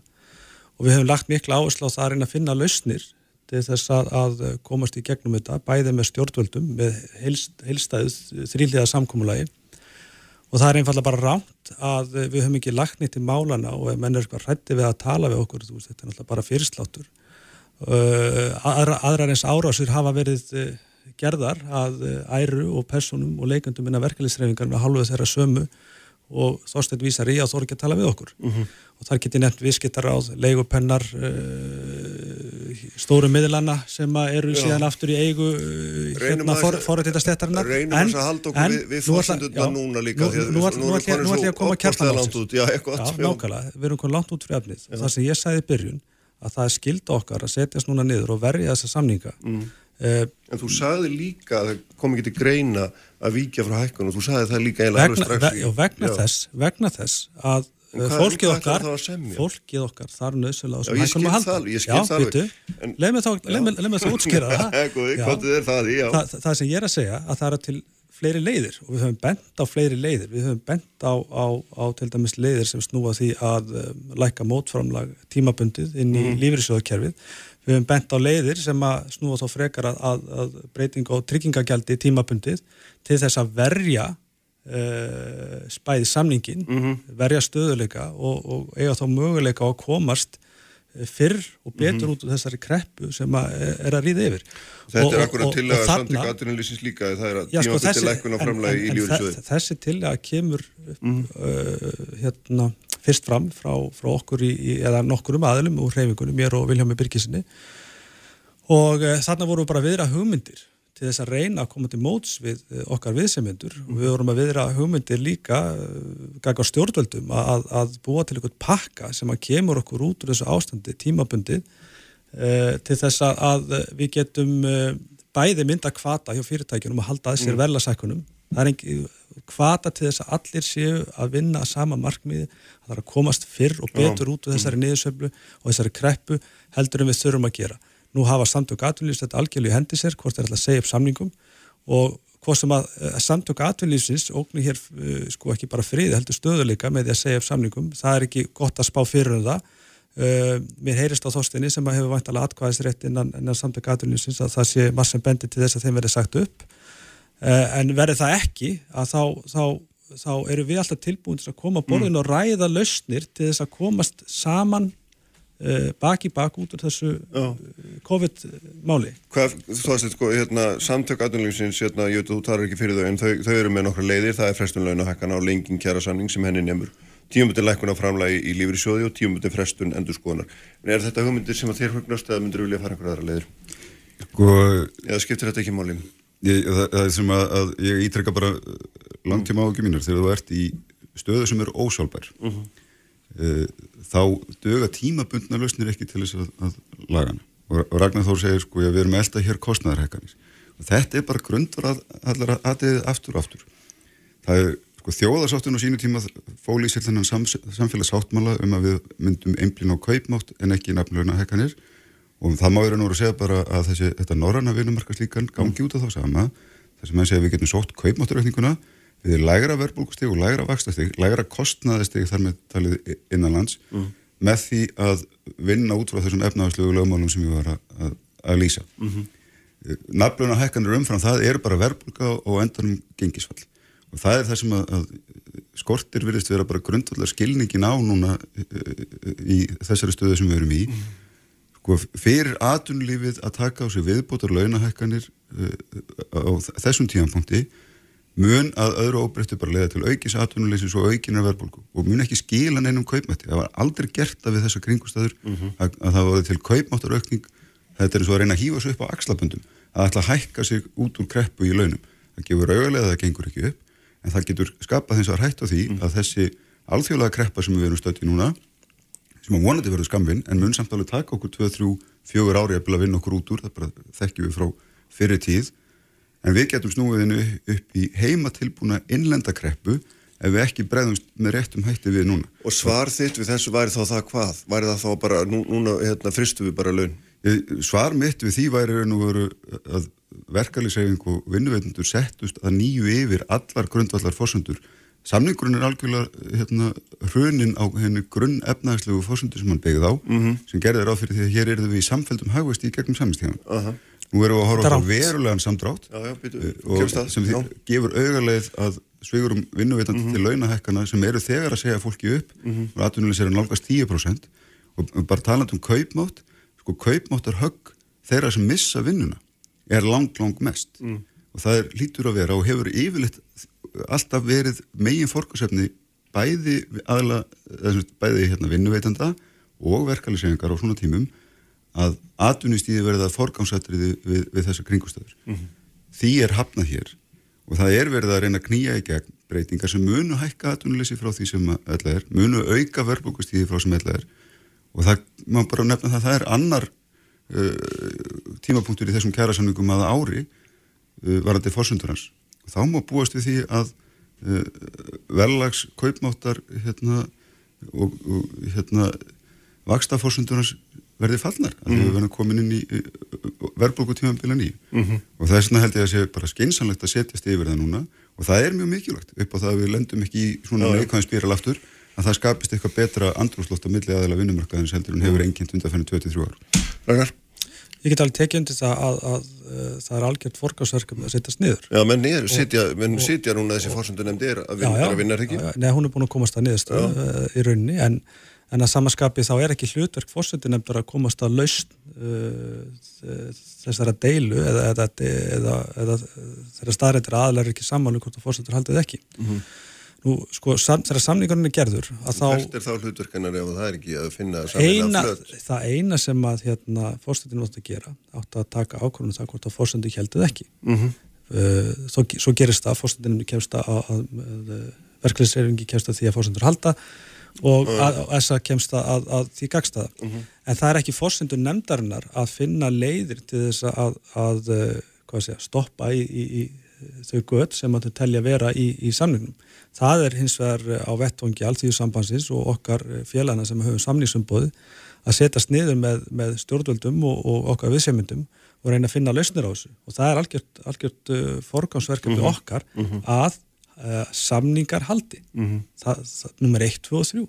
Og við hefum lagt miklu áherslu á það að reyna að finna lausnir til þess að, að komast í gegnum þetta bæði með stjórnvöldum með heilstæðið þrýliða samkómulagi og það er einfallega bara ránt að við höfum ekki lagt nýtt í málana og menn er eitthvað rætti við að tala við okkur veist, þetta er náttúrulega bara fyrirsláttur. Aðra, aðrar eins árásir hafa verið gerðar að uh, æru og personum og leikandum innan verkefliðsreifingar með halvuð þeirra sömu og Þorstein vísar í að þú eru ekki að tala við okkur. Uh -huh. og þar geti nefnt viðskiptar á leigupennar uh, stóru miðlana sem eru Já. síðan aftur í eigu uh, hérna forrættitastættarinnar reynum þess að halda okkur við, við fórsendurna núna líka nú ætlum ég að koma að Já, nákvæmlega, við erum komið langt út fyrir efnið. Og það sem ég sagði í byrjun að það er skilda okkar að setjast núna niður og verja þessa samninga. Mm. Uh, en þú sagði líka að það kom ekki til greina að víkja frá hækkun og þú sagði það líka eiginlega alveg strax í... Vegna, já. þess, vegna þess að fólkið okkar, fólkið okkar þar nöðsöla á sem hækkunum að halda. Ég skil það alveg. Leð með það útskýra það. það. Það sem ég er að segja að það er til fleiri leiðir og við höfum bent á fleiri leiðir. Við höfum bent á, á, á til dæmis leiðir sem snúa því að um, læka mótframlag tímabundið inn í mm. lífriðsjóðakerfið Við hefum bent á leiðir sem að snúa þá frekar að, að, að breyting og tryggingagjaldi tímabundið til þess að verja uh, spæði samningin, mm -hmm. verja stöðuleika og, og eiga þá möguleika að komast fyrr og betur mm -hmm. út úr þessari kreppu sem að er að ríða yfir. Þetta og, er akkurat til að samtíka aðtunarlýsins líka, það er að já, sko, tímabundið lækun á framlegi í lífurinsjöðu. Þessi til að kemur mm -hmm. uh, hérna fyrst fram frá, frá okkur í, eða nokkurum aðlum úr hreyfingunum, mér og Viljámi Birkisinni og e, þarna vorum við bara viðra hugmyndir til þess að reyna að koma til móts við eh, okkar viðsemyndur og við vorum að viðra hugmyndir líka eh, ganga stjórnvöldum að, að búa til einhvern pakka sem að kemur okkur út úr þessu ástandi tímabundið e, til þess að, að við getum e, bæði mynda kvata hjá fyrirtækjunum að halda að sér mm. verðlasækunum það er einhver kvata til þess að allir séu að vinna að sama markmiði, að það er að komast fyrr og betur út úr þessari niðursöflu og þessari kreppu heldur en við þurfum að gera. Nú hafa samtök atvinnlýfs þetta algjörlega í hendi sér, hvort er alltaf að segja upp samningum og hvort sem að, að samtök atvinnlýfsins ógni hér uh, sko ekki bara friði heldur stöðuleika með því að segja upp samningum, það er ekki gott að spá fyrir um það. Uh, mér heyrist á þóstinni sem hefur vantalega atkvæðisrétt innan, innan samtök atvinnlýfsins að það sé massum bendi til þess að þeim verði sagt upp. Eh, en verður það ekki að þá, þá, þá eru við alltaf tilbúin til að koma á borðin mm. og ræða lausnir til þess að komast saman uh, bak í bak út úr þessu uh, COVID-máli Hvað, þú veist, sko, hérna, samtök aðunlýfsins, hérna, ég veit að þú tarar ekki fyrir þau en þau, þau eru með nokkra leiðir, það er frestun launahækkan á lenging kjæra samning sem henni nefnur tíumöndin lækkun á framlægi í lífri sjóði og tíumöndin frestun endur skoðanar en er þetta hugmyndir sem að þér hugnast eða myndir vilja fara einhverja aðra leiðir? Sko, eða skiptir þetta ekki máli? Ég, það, það er sem að, að ég ítrekka bara uh, langtíma áhugjum mínur þegar þú ert í stöðu sem eru ósálbær uh -huh. uh, þá döga tímabundna lausnir ekki til þess að, að lagana og, og Ragnar Þór segir sko við erum elda hér kostnæðarhekkanis og þetta er bara grundvar að allar aðeðið aftur og aftur. Það er sko þjóðarsáttun og sínu tíma fóli í sér þennan sam, samfélagsáttmála um að við myndum einblín á kaupmátt en ekki nafnlögna hekkanir og það má vera nú að segja bara að þessi, þetta norranna vinumarkaslíkan gangi út af þá sama þess að mann segja að við getum sótt kaupmátturökninguna við lægra verbulgustig og lægra vakstastig, lægra kostnaðistig þar með talið innanlands mm. með því að vinna út frá þessum efnaðarslögu lögmálum sem við varum að, að, að lýsa mm -hmm. nafluna hækkanir umfram það eru bara verbulga og endanum gengisfall og það er það sem að, að skortir virðist vera bara grundvallar skilningin á núna í þessari stöðu sem við erum í mm fyrir atunlífið að taka á sig viðbótar launahækkanir uh, á þessum tímanpunkti mun að öðru óbreyttu bara leiða til aukins atvinnuleysis og aukinar verðbólgu og mun ekki skila neinum kaupmætti. Það var aldrei gert af við þessa kringustæður að, að það var til kaupmáttaraukning þetta er eins og að reyna að hýfa sig upp á axlaböndum að ætla að hækka sig út úr kreppu í launum. Það gefur auðarlega að það gengur ekki upp en það getur skapað þess að hætt á því að þessi alþjóðlega kreppa sem við erum stöttið núna sem að vonandi verður skamvinn en mun samt alveg taka okkur 2, 3, 4 ári að vinna okkur út úr, það bara þekkjum við frá fyrir tíð en við getum snúið hennu upp í heima tilbúna innlendakreppu ef við ekki bregðumst með réttum hætti við núna. Og svar þitt við þessu væri þá það hvað? Væri það þá bara, nú, núna hérna, fristu við bara laun? Svar mitt við því væri nú veru að verkefliðsefing og vinnuveitundur settust að nýju yfir allar grundvallar fórsöndur. Samningurinn er algjörlega hérna, hrunin á henni grunn efnæðslegu fórsöndur sem hann begið á, mm -hmm. sem gerði ráð fyrir því að hér er við í samfældum hagvist í gegnum samstíðan. Uh -huh. Nú erum við að horfa á verulegan samdrátt já, já, býtu, eh, og sem því gefur auðarleið að sveigurum vinnuveitandi mm -hmm. til launahekkana sem eru þegar að segja fólki upp mm -hmm. og atvinnulegs er að nálgast 10% og bara taland um kaupmátt sko kaupmáttar högg þeirra sem missa vinnuna er langt, langt mest mm. og það er lítur að vera og hefur yfirleitt alltaf verið megin fórkasefni bæði aðla, bæði hérna vinnuveitanda og verkeflisefingar á svona tímum að atvinnustíði verða forgámsættriði við, við þessa kringustöður. Mm -hmm. Því er hafnað hér og það er verið að reyna að knýja í gegn breytingar sem munu hækka atvinnuleysi frá því sem öll er, munu auka verbúkustíði frá sem öll er og það má bara nefna það að það er annar uh, tímapunktur í þessum kærasamningum aða ári uh, varandi fórsundurans. Þá má búast við því að uh, verðlags kaupmáttar hérna, og, og hérna, vaksta fórsundurans verði fallnar mm -hmm. að við verðum komin inn í verðbólku tímanbíla nýju mm -hmm. og þess vegna held ég að sé bara skeinsanlegt að setjast yfir það núna og það er mjög mikilvægt upp á það að við lendum ekki í svona neikvæðin spíral aftur að það skapist eitthvað betra andrúslótt á milli aðeila vinnumarkaðins heldur en hefur engjent undan fennið 23 ár Ragnar? Ég get alveg tekið undir það að, að, að, að það er algjört forgásverkum að setjast niður. Já, menn, niður, sitja, menn sitja núna þessi fórsöndu nefndi er að vinna, ekki? Nei, hún er búin að komast að niðurstu í rauninni en en að samaskapi þá er ekki hlutverk fórsendinefndar að komast að laust uh, þessara deilu eða, eða, eða, eða þeirra staðrættir aðlar ekki saman hvort að fórsendur haldið ekki. Mm -hmm. Nú sko sam, þeirra samningarinn er gerður að þá Hvert er þá hlutverkanar ef það er ekki að finna eina, það eina sem að hérna, fórsendin átt að gera átt að taka ákvörðunum það hvort að fórsendu heldið ekki mm -hmm. uh, svo, svo gerist það fórsendinum kemst að, að, að verkefliðsreyfingi kemst að því að fórsendur halda og þess að kemst að, að því gagstaða. Uh mhm. -huh. En það er ekki fórsendur nefndarinnar að finna leiðir til þess að, að eh, segja, stoppa í, í, í þau göð sem að þau telja vera í, í samningnum. Það er hins vegar á vettvangi alltíðusambansins og okkar félagana sem höfum samningsumbóði að setjast niður með, með stjórnvöldum og, og okkar viðsemyndum og reyna að finna lausnir á þessu. Og það er algjört, algjört uh, forgámsverkefni uh mhm. -huh. okkar mhm. -huh. að uh, samningar haldi mm -hmm. það, það, nummer 1, 2 og 3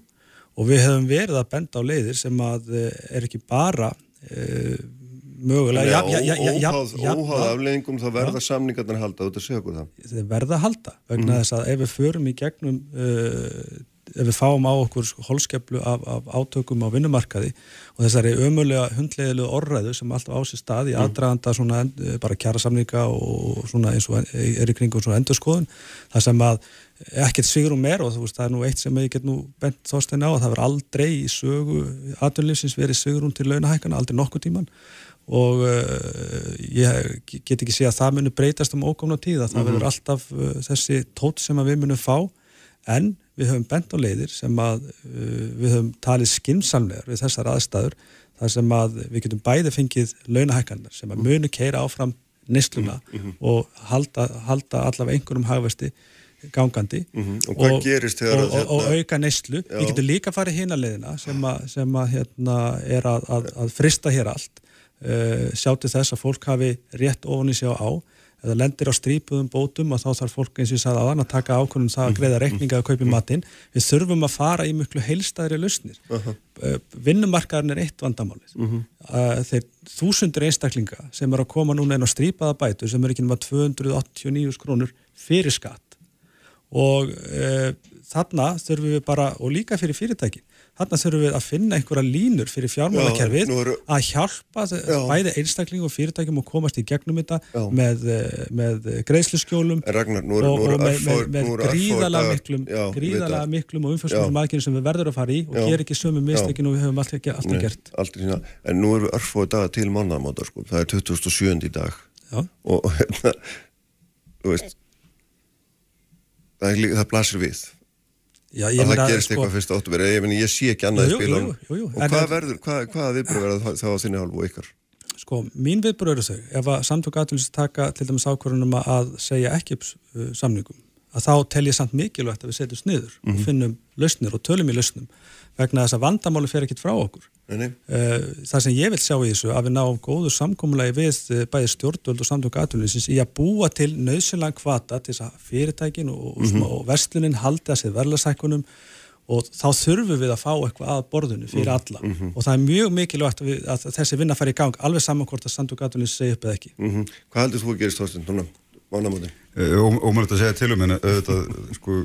og við hefum verið að benda á leiðir sem að uh, er ekki bara uh, mögulega óháð afleggingum þá verða samningarnar halda, ert að segja okkur það þeir verða halda, vegna mm. þess að ef við förum í gegnum ef við fáum á okkur holskeplu af, af átökum á vinnumarkaði og þessari ömulega hundleiðilegu orðræðu sem alltaf á sér stað í mm. aðdraganda svona, bara kjara samninga og svona eins og er í kringum svona endurskoðun það sem að ekkert sigurum er og veist, það er nú eitt sem ég get nú bent þóstein á að það verður aldrei í sögu aðunlýfsins verið sigurum til launahækana, aldrei nokkuð tíman og uh, ég get ekki sé að það munir breytast um ókomna tíð að það mm -hmm. verður alltaf uh, þessi tótt sem við munum fá en við höfum bent á leiðir sem að uh, við höfum talið skinsamlegar við þessar aðstæður þar sem að við getum bæði fengið launahækkanar sem að munu keira áfram nesluna mm -hmm. og halda, halda allavega einhverjum hagvesti gangandi mm -hmm. og, og, og, og hérna- auka neslu við getum líka farið hína leiðina sem að, sem að hérna, er að, að, að frista hér allt uh, sjá til þess að fólk hafi rétt ofan í sig á á eða lendir á strípuðum bótum og þá þarf fólk eins og ég sagði aðan að taka ákvörðum það að greiða reikninga að kaupi matinn. Við þurfum að fara í mjög heilstæðri lausnir. Uh -huh. Eh, vinnumarkaðin er eitt vandamálið. Uh -huh. uh, þeir þúsundur einstaklinga sem er að koma núna inn á strípaða bætu sem er ekki náttúrulega 289 krónur fyrir skatt. Og uh, þarna þurfum við bara, og líka fyrir fyrirtækin þarna þurfum við að finna einhverja línur fyrir fjármálakerfið eru- að hjálpa Já. bæði einstakling og fyrirtækjum að komast í gegnum þetta Já. með, eh, með greiðsluskjólum En Ragnar, nú eru- og, nú og með, með, með dagar- miklum, Já, það. miklum og umfjörsmunum aðgjörnum sem við verður að fara í og gera ekki sömu mistökin og við höfum alltaf, alltaf Nei, gert sína. En nú eru örfóðu dagar til mannamóta sko. Það er 27. í dag Já. og, hérna þú veist það, það blasir við Já, að það gerist sko, eitthvað fyrst áttum ég, meni, ég sé ekki annað Jú, í jú, jú, og En- hvað verður, hvað, hvaða viðbröð verður þá á þinni hálfu og ykkar? Sko, mín viðbröð eru þau ef að samtök aðlunins taka til dæmis ákvörðunum að segja ekki upp uh, samningum að þá tel ég samt mikilvægt að við setjum sniður Mhm. og finnum lausnir og tölum í lausnum vegna þess að vandamáli fer ekkit frá okkur nei, nei. Uh, það sem ég vil sjá í þessu að við náum góður samkomulagi við uh, bæði stjórnvöld og samtök aðlunisins í að búa til nöðsynlega kvata til þess að fyrirtækin og, Mhm. og, og verslunin haldi að sér verðlasækunum og þá þurfum við að fá eitthvað að borðinu fyrir Mhm. alla og það er mjög mikilvægt að, við, að þessi vinna fari í gang alveg saman hvort að samtök aðlunisins segja upp eða ekki Mm Hvað heldur þú að gerist núna, mánamóti? Ómælt að segja til um en auðvitað sko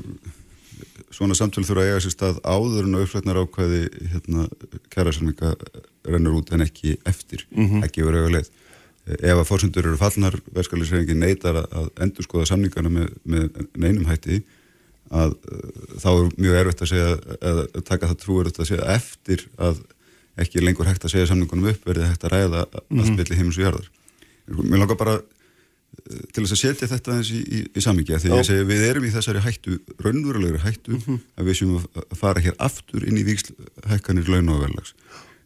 svona samtölu þurfa að eiga sér stað áður en uppflætnar ákvæði hérna, kærasamninga rennur út en ekki eftir, ekki verið auðvitað leið. Ef að fórsendur eru fallnar verskalisreifingin neytar að, endur skoða samningana með, með neinum hætti að uh, þá er mjög erfitt að segja að, að taka það trúur að segja eftir að ekki lengur hægt að segja samningunum upp verði hægt að ræða að spilli heims og jarðar. Mér langar bara til þess að setja þetta aðeins í, í, í sammingi því að ég segi við erum í þessari hættu raunverulegri hættu að við séum að fara hér aftur inn í vikslhækkanir laun og verðlags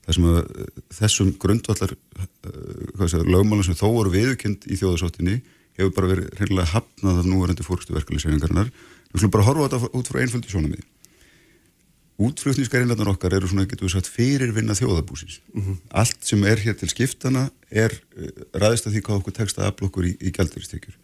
þessum eh, þessum grundvallar uh, lögmálum sem þó voru viðkend í þjóðasóttinni hefur bara verið reynilega hafnað af núverandi fórstu verkefliðsreifingarnar við skulum bara horfa þetta út frá einföldi svona mið útflutningsgærinlarnar okkar eru svona, getur við sagt, fyrirvinna þjóðabúsins. Allt sem er hér til skiptana er uh, ræðist að því hvað okkur tekst að afla okkur í, í gælduristekjur.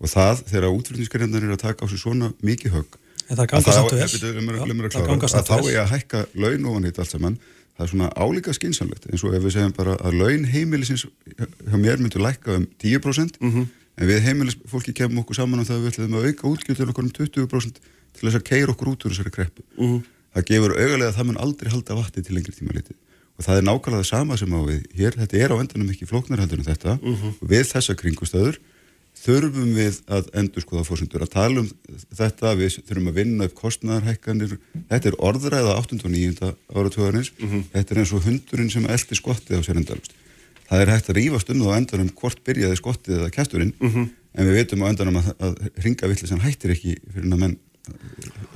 Og það, þegar útflutningsgærinlarnar eru að taka á sig svona mikið högg, það að ganga þá, samt vel. ef við erum Já, að þá er að hækka laun ofan hitt allt saman, það er svona álíka skynsamlegt, eins og ef við segjum bara að laun heimilisins hjá mér myndu lækka um 10%, en við heimilisfólki kemum okkur saman um það að við ætlum að auka útgjöldur okkur um 20% til þess að keira okkur út úr þessari kreppu. Það gefur augalega að það mun aldrei halda vatni til lengri tíma litið. Og það er nákvæmlega það sama sem á við hér, þetta er á endanum ekki flóknar heldur en þetta, og við þessa kringustöður þurfum við að endur skoða fórsendur að tala um þetta, við þurfum að vinna upp kostnæðarhækkanir, þetta er orðræða 8. og 9. áratugurins þetta er eins og hundurinn sem eldi skottið á sér endalust. Það er hægt að rífast um það á endanum hvort byrjaði skottið eða kæsturinn, en við veitum á endanum að, að ringa villisan hættir ekki fyrir að menn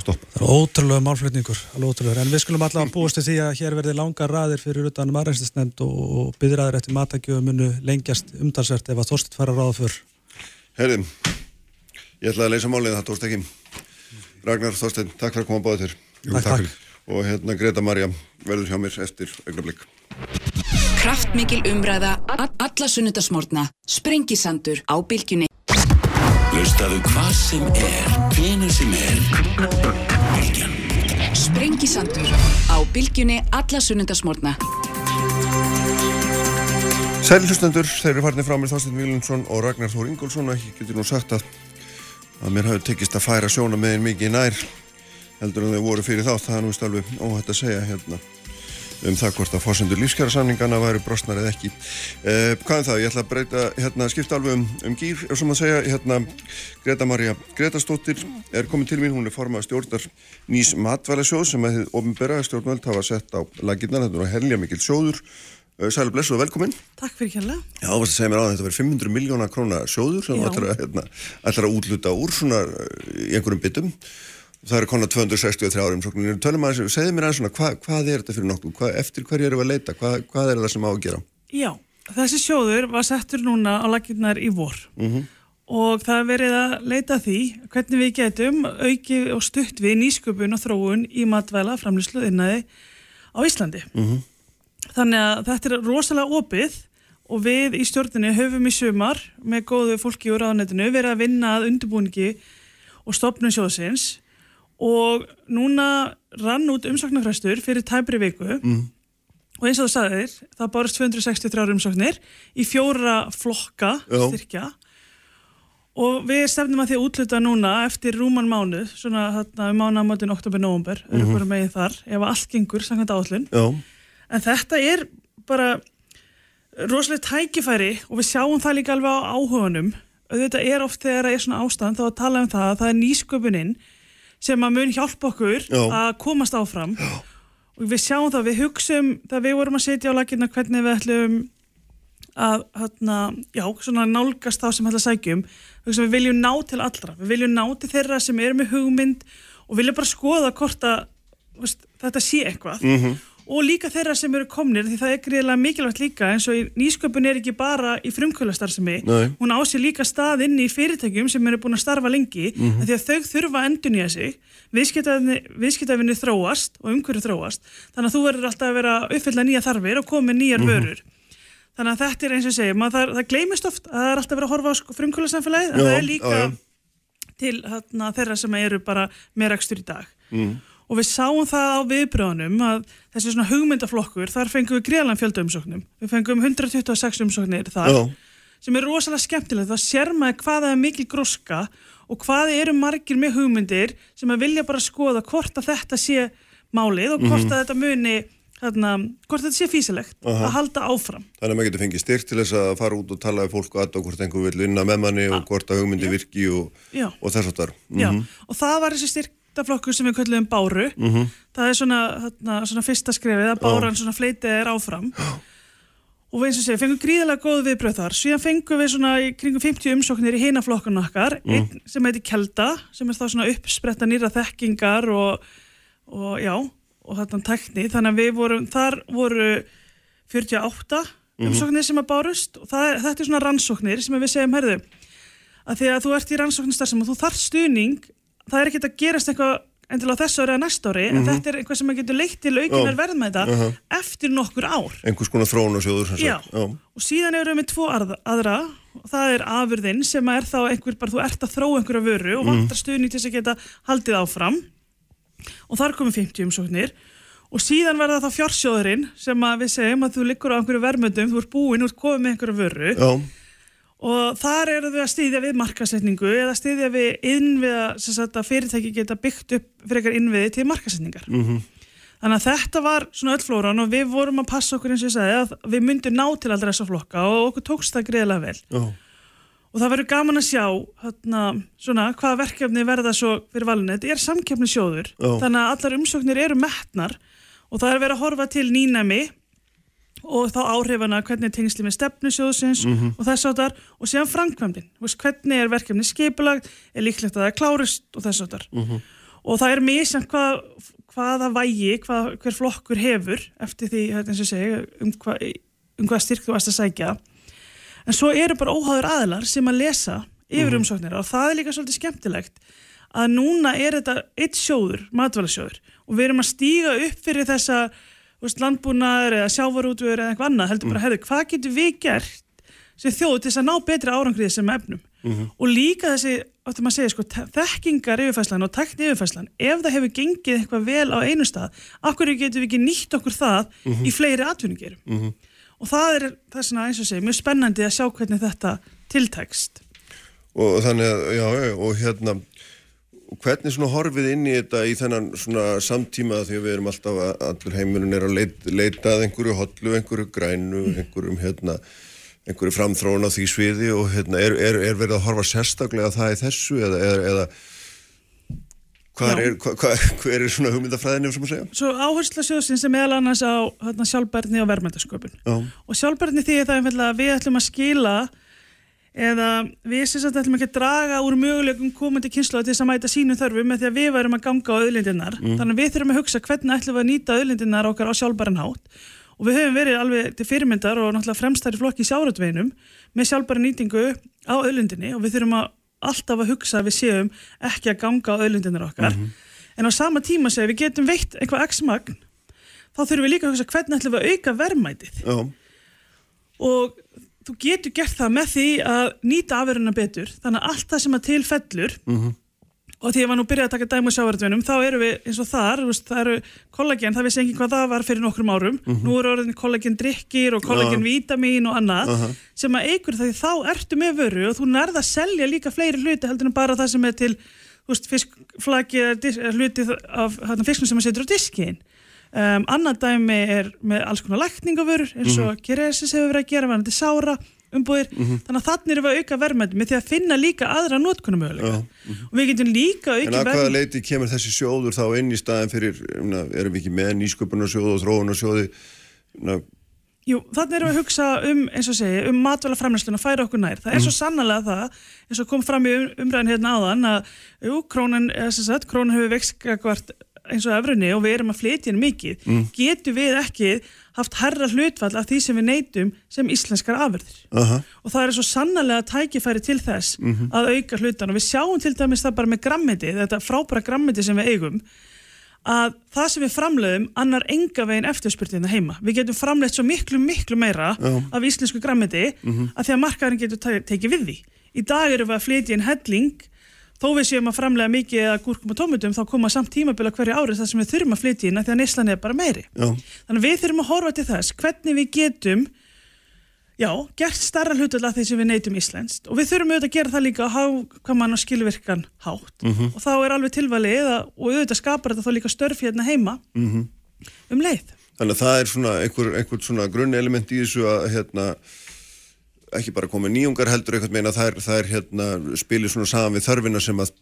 stoppa. Það er ótrúlega málflutningur, alveg ótrúlega, en við skulum allavega búast til því að hér verði langar raðir fyrir utanum aðrænstisnefnd og, og byðraðir eftir matagjöfu munu lengjast umtalsvert ef að Þorstedt fara ráða fyrr. Herðum, ég ætla að leysa málið það tókst ekki. Ragnar Þorstein, takk fyrir að koma báða þér. Jú, Takk, takk takk. fyrir. Og hérna Greta Marja verður hjá mér eftir augnablik. Kraftmikil umræða, alla sunnudasmórna, sprengisandur á bylgjunni. Hlustaðu hvað sem er, hvenær sem er. Bylgjan. Sprengisandur á bylgjunni, alla sunnudasmórna. Sæli hlustendur, þeir eru farinir frá mér Þorstein Vílundsson og Ragnar Þór Ingólfsson og ég getur nú sagt að, að mér hafi tekist að færa sjóna megin mikið nær heldur en þau voru fyrir þá, það er nú vist alveg óhætt að segja hérna um það hvort að fórsendur lífskjara samningana væri brostnar eða ekki. Eh, hvað er það? Ég ætla að breyta, hérna, skipta alveg um, um gýr, ef svo maður segja, hérna, Greta Maria Gretastóttir er komin til mín, hún er formað stjórnar nýs matvælasjóð sem að þið ofinbera stjórnvöld hafa sett á laginnar, þetta er helja mikil sjóður. Eh, Sæli blessu og velkomin. Takk fyrir kjærlega. Já, þú varst að segja mér á þetta verið 500 miljóna króna sjóður sem ætlar að, hérna, að útluta úr svona eh, í einhverjum byttum. Það eru konar 263 árum umsóknir. Tölum að segðu mér aðeins svona, hva, hvað er þetta fyrir nokkuð? Hvað, eftir hverju erum við að leita? Hvað, hvað er það sem á að gera? Já, þessi sjóður var settur núna á laginnar í vor og það er verið að leita því hvernig við getum auki og stutt við nýsköpun og þróun í matvæla framlýslu innaði á Íslandi. Þannig að þetta er rosalega opið og við í stjórninu höfum í sumar með góðu fólki úr ráðanetinu verið að vinna að undirbúningi og stopnum sjóðsins og núna rann út umsóknarfrestur fyrir tæpri viku og eins og það sagðir, það bárist 263 umsóknir í fjóra flokka Já. styrkja og við stefnum að því að útluta núna eftir rúman mánuð, svona þarna um mánamátin oktober-november, mm. -hmm. megin þar ef allt gengur, samkvæmt áallun Já, en þetta er bara rosalega tækifæri og við sjáum það líka alveg á áhugunum auðvitað er oft þegar það er svona ástand þá að tala um það að það er nýsköpunin sem að mun hjálpa okkur Já. að komast áfram Já. og við sjáum það, við hugsum það við vorum að setja á lakina hvernig við ætlum að hérna, já, svona nálgast þá sem ætla að sækjum við viljum ná til allra við viljum ná til þeirra sem eru með hugmynd og viljum bara skoða hvort að veist, þetta sé eitthvað Mhm. Og líka þeirra sem eru komnir því það er greiðlega mikilvægt líka eins og nýsköpun er ekki bara í frumkvölastarðsemi Nei. hún á sér líka stað inn í fyrirtækjum sem eru búin að starfa lengi Mhm. af því að þau þurfa að endunja sig viðskiptafinni þróast og umhverju þróast þannig að þú verður alltaf að vera að uppfylla nýja þarfir og koma með nýjar Mhm. vörur þannig að þetta er eins og segi maður, það, það gleymist oft að það er alltaf verið að horfa á sko, frumkvölasamfélagið en það er líka já, já. til hérna, þeirra sem eru bara með rekstur í dag mm. Og við sáum það á viðbröðunum að þessi svona hugmyndaflokkur, þar fengum við greiðlan fjölda umsóknum. Við fengum 126 umsóknir þar já, sem er rosalega skemmtilegt. Það sér maður hvað það er mikil gróska og hvað eru margir með hugmyndir sem að vilja bara skoða hvort að þetta sé málið og hvort að þetta muni þarna, hvort þetta sé físilegt Aha. að halda áfram. Þannig að maður getur fengið styrk til þess að fara út og tala við fólk og aðta hvort einhver vil vinna með manni og hvort að hugmyndi virki og, Já. og þess að þar. Já, og það var þessi styrktaflokkur sem við köllum Báru. Mhm. Það er svona, þarna, svona fyrsta skrefið að Báran svona fleitið er áfram. Og eins og segja, fengum gríðilega góð viðbröð þar. Síðan fengum við svona í kringum 50 umsóknir í hina flokkun okkar, einn sem heitir Kelda, sem er þá svona uppspretta nýra þekkingar og, og já, og þarna tekni. Þannig að við vorum, þar voru 48 umsóknir sem að bárust og það, þetta er svona rannsóknir sem við segjum, herðu, að því að þú ert í rannsóknistar sem þú þarf stuðning það er ekkert að gerast eitthvað endilega á þessu ári eða næsta ári en þetta er eitthvað sem að getur leitt til aukinar verðmæta eftir nokkur ár. Einhvers konar þróun og sjóður Já. Já. og síðan erum við með tvo aðra og það er afurðin sem er þá einhver bara þú ert að þróa einhverja vöru og vantar stuðning til þess að geta haldið áfram. Og þar komum 50 umsóknir. Og síðan verða það fjársjóðurinn sem að við segjum að þú liggur á einhverju verðmöndum þú ert búinn, ert komið með einhverju vöru. Já. Og þar eru þau að styðja við markasetningu eða styðja við innviða sem sagt að fyrirtæki geta byggt upp frekar innviði til markasetningar Mhm. þannig að þetta var svona öll flóran og við vorum að passa okkur eins og ég sagði að við myndum ná til allra þessa flokka og okkur tókst það greiðlega vel Já. og það verður gaman að sjá hérna, svona, hvað verkefni verða svo fyrir valinu, þetta er samkeppnisjóður Já. þannig að allar umsóknir eru metnar og það er verið að horfa til nýnæmi og þá áhrifana hvernig er tengsli með stefnusjóðsins og þess áttar og síðan framkvæmdin, hvernig er verkefni skipulag, er líklegt að það er klárust og þess áttar og það er misjant hvað, hvaða vægi hvað, hver flokkur hefur eftir því, þetta eins og segi, um, hva, um hvað styrk þú varst að sækja. En svo eru bara óháður aðilar sem að lesa yfir umsóknir og það er líka svolítið skemmtilegt að núna er þetta eitt sjóður, matvælasjóður og við erum að stíga upp fyrir þessa veist, landbúnaður eða sjávarútvegur eða eitthvað annað, heldur bara, herðu, hvað getur við gert sem þjóð til þess að ná betri árangrið sem efnum? Og líka þessi, áttum að segja, sko, þekkingar yfirfæslan og tekni yfirfæslan ef það hefur gengið eitthvað vel á einu stað akkur getum við ekki nýtt okkur það í fleiri atvinningerum og það er, það er svona eins og segja, mjög spennandi að sjá hvernig þetta tiltekst Og þannig að, já, og hérna, og hvernig svona horfið inn í þetta í þennan svona samtíma því að við erum alltaf að allur heimurinn er að leit, leita að einhverju hollu, einhverju grænu, einhverjum hérna, einhverju framþróun á því sviði og hérna, er, er, er verið að horfa sérstaklega að það í þessu eða, eða, eða hvað er, hva, hva, hver er svona hugmyndafræðin ef sem að segja? Svo áhersla sjóðsins er meðal annars á hérna, sjálfbærni og verðmændasköpun Já, og sjálfbærni því það einfallega að við ætlum að skila eða við sagt ætlum ekki að draga úr möguleikum komandi kynslu til þess að mæta sínum þörfum með því að við værum að ganga á auðlindirnar. Þannig að við þurfum að hugsa hvernig ætlum við að nýta auðlindirnar okkar á sjálfbæran hátt. Og við höfum verið alveg til fyrirmyndar og náttúrulega fremstæri flokki í sjáratveinum með sjálfbæra nýtingu á auðlindinni og við þurfum að alltaf að hugsa að við séum ekki að ganga á auðlindirnar okkar. En á sama tíma segja við getum veitt eitthvað að að þú getur gert það með því að nýta afverðuna betur þannig að allt það sem að til fellur og því að maður nú byrjaði að taka dæmu sjávarðunum þá eru við eins og þar, veist, það eru kollagen, það vissi engin hvað það var fyrir nokkrum árum. Nú eru orðin kollagen drikkir og kollagen vítamin og annað sem að eigur það því þá ertu með vöru og þú nærða að selja líka fleiri hluti heldur en bara það sem er til eða hluti af fisknum sem maður setur á diskin um, annað dæmi er með alls konar lækningavörur eins og Keresis hefur verið að gera varandi sára umbúðir, þannig að þannig erum við að auka verðmætti með því að finna líka aðra notkunumöguleika og við getum líka En auka að hvaða leiti kemur þessi sjóður þá inn í staðin fyrir, um, erum við ekki með nýsköpunarsjóð og þróunarsjóði? Jú, þannig erum við að hugsa um, eins og segi, um matvæla framleyslun og færa okkur nær. Það er svo sannlega það, eins og kom fram í um, umræðin hérna áðan, að jú, krónan, eða sem sagt, krónan hefur vext eins og öfrunni og við erum að flytja henni mikið. Getum við ekki haft herra hlutfall af því sem við neytum sem íslenskar afurðir? aha, Og það er svo sannlega tækifæri til þess að auka hlutan og við sjáum til dæmis það bara með grammiti, þetta frábæra grammiti sem við eigum, að það sem við framleiðum annar enga veginn eftirspurtina heima. Við getum framleitt svo miklu, miklu meira af íslensku grammiti að því að markaðurinn getur te- tekið við því. Í dag erum við að flytja inn helling þó við séum að framlega mikið að gúrkum og tómutum þá koma samt tímabila hverju árið þar sem við þurfum að flytja inn að því að neyslan er bara meiri. já, Þannig að við þurfum að horfa til þess hvernig við getum já, gert starra hlutull af því sem við neytum íslenskt. Og við þurfum auðvitað að gera það líka á hafkaman og skilvirkan hátt. Og þá er alveg tilvalið að, og auðvitað skapar þetta þá líka störf hérna heima. Um leið. Þannig að það er svona einhver, einhver svona grunnelement í þessu að hérna ekki bara koma nýjungar heldur eitthvað meina það er, það er hérna spilir svona saman við þörfina sem að,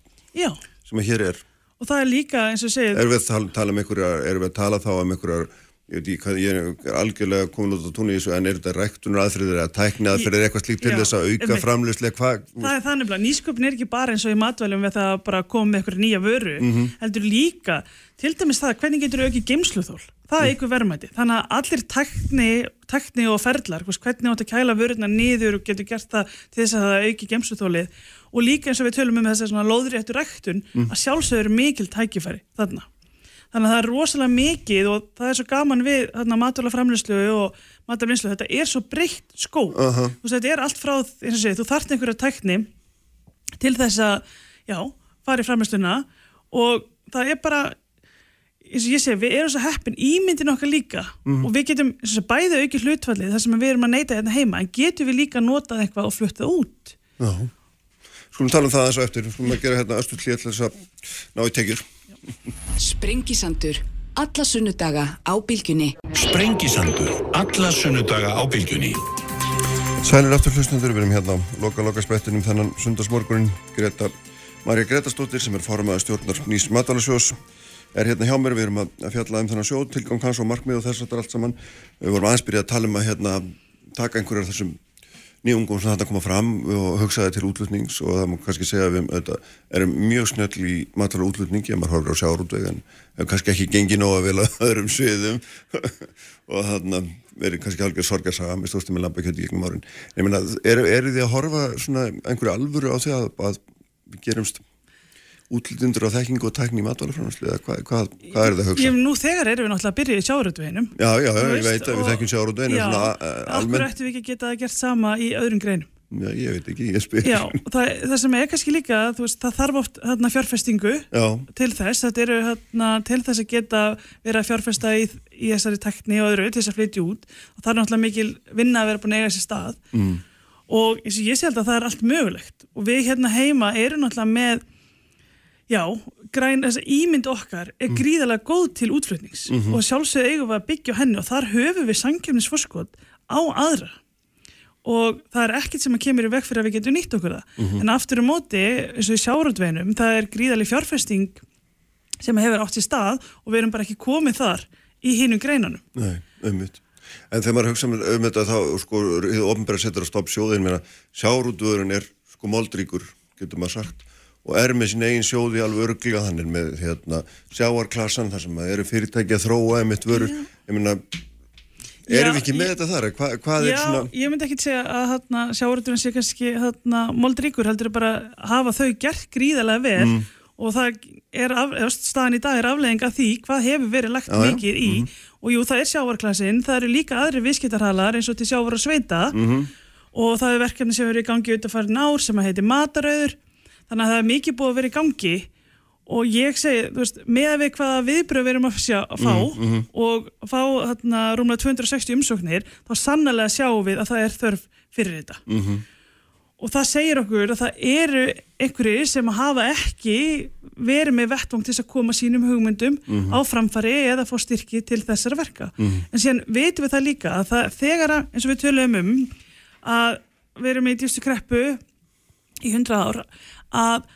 sem að hér er. og það er líka eins og segið, Erum við að tala, tala um einhverjar, erum við að tala þá um einhverjar, ég veit ekki ég er algjörlega komin út á túnni í þessu, en er þetta rektunar aðfriðir eða tækni aðfriðir eitthvað slíkt til Já, þess að auka einmitt. framleyslega, hvað, það er þannig að nýsköpun er ekki bara eins og í matvælum við það að bara koma með eitthvað nýja vöru heldur líka, til dæmis það hvernig getur aukið geimsluþól, það er eitthvað verðmæti. Þannig að allir tækni, tækni og ferlar, hvernig átt að kæla vörurna niður og getur gert það til þess að það auki geimsluþólið og líka eins og við tölum um þess að svona lóðréttu rektun að sjálfsögur mikil tækifæri þarna Þannig að það er rosalega mikið og það er svo gaman við þarna matvæla framlýslu og matvæla þetta er svo breytt skó. Aha. Þú veist, þetta er allt frá, segið, þú þarft einhverja tækni til þess að, já, fara í framlýsluna og það er bara, eins og ég segi, við erum svo heppin ímyndin okkar líka og við getum segið, bæði auki hlutfallið þar sem við erum að neyta hérna heima en getum við líka notað eitthvað og fluttað út. já. Skulum tala um það eins og eftir, skulum að gera hérna östu hlýja til þess að ná í tekjur. Sprengisandur. Alla sunnudaga á bylgjunni. Sprengisandur. Alla sunnudaga á bylgjunni. Sælir aftur hlustundur, við erum hérna á loka-loka sprettinum þennan sundarsmorgunin Greta, Marja Gretastóttir sem er formaða stjórnar Nýs Matalasjós er hérna hjá mér, við erum að fjalla um þennan sjó tilgang hans og markmið og þess að allt saman við vorum aðeins byrjað að tala um að hérna taka einhverjar þessum nýjungum sem þetta koma fram og hugsaði til útlutnings og það má kannski segja að við erum mjög snöll í matala útlutningi ef maður horfir á sjárútveg en ef kannski ekki gengi nóga vel að öðrum sviðum og þannig verið kannski algjör sorgarsaga með stórstum með lambakjöti gegnum árin. Ég meina, eru er þið að horfa svona einhverju alvöru á því að, að við gerumst útlutundur á þekkingu og tækni í matvælaframhanslu eða hvað, hvað, hvað er það að hugsa? Ég, nú þegar erum við náttúrulega að byrja í sjáuröldveginum. Já, já, já, ég veit að við þekkjum uh, Akkur almennt, ættum við ekki að geta það gert sama í öðrum greinum? já, ég veit ekki, ég spyr. Já, það, það sem er kannski líka, veist, það þarf oft hérna, fjárfestingu Já, til þess, þetta eru hérna, til þess að geta verið að fjárfesta í, í þessari tekni og öðru til þess að flytja út og það er náttúrulega mikil vinna að vera búin að já, græn, þess að ímynd okkar er gríðarlega góð til útflutnings og sjálfsögðu eigum við að byggja henni og þar höfum við sankefnisforskot á aðra. Og það er ekkert sem að kemur í veg fyrir að við getum nýtt okkur það. En aftur um móti, eins og í sjárótveinum það er gríðarlega fjárfesting sem hefur átt í stað og við erum bara ekki komið þar í hinum greinunum. Nei, ummitt. En þegar maður hugsa um þetta þá, sko, ofnbæra setur að stopp sjóðin, meina, sjárútvöðurinn er sko moldríkur, getur maður sagt, og er með sín eigin sjóði alveg örglega, hann er með hérna, sjáarklassan, þar sem að eru fyrirtæki að þróa einmitt vörur, ég meina, erum Já, við ekki með ég- þetta þar? Hva, hvað Já, er svona... ég myndi ekki segja að hérna, sjárótveginn sé kannski hérna, moldríkur heldur bara að hafa þau gert gríðarlega vel Mm. og það er af, staðan í dag er aflegging af því hvað hefur verið lagt Já, já. mikið í og jú það er sjávarklassin, það eru líka aðri viðskiptarhalar eins og til sjávar og sveita Mhm. og það er verkefni sem verið í gangi auðvitað farin ár sem að heiti matarauður þannig að það er mikið búið að vera í gangi og ég segi, þú veist, með við hvaða viðbröð við erum að, sjá, að fá Mhm, og fá hérna rúmlega 260 umsóknir, þá sannlega sjáum við að það er þörf fyrir þetta Mhm. og það segir okkur að það eru einhverjir sem hafa ekki verið með vettvang til að koma sínum hugmyndum Mhm. á framfari eða fá styrki til þessara verka. En síðan veitum við það líka að það, þegar að, eins og við töluðum um að við erum í dýrstu kreppu í 100 ár að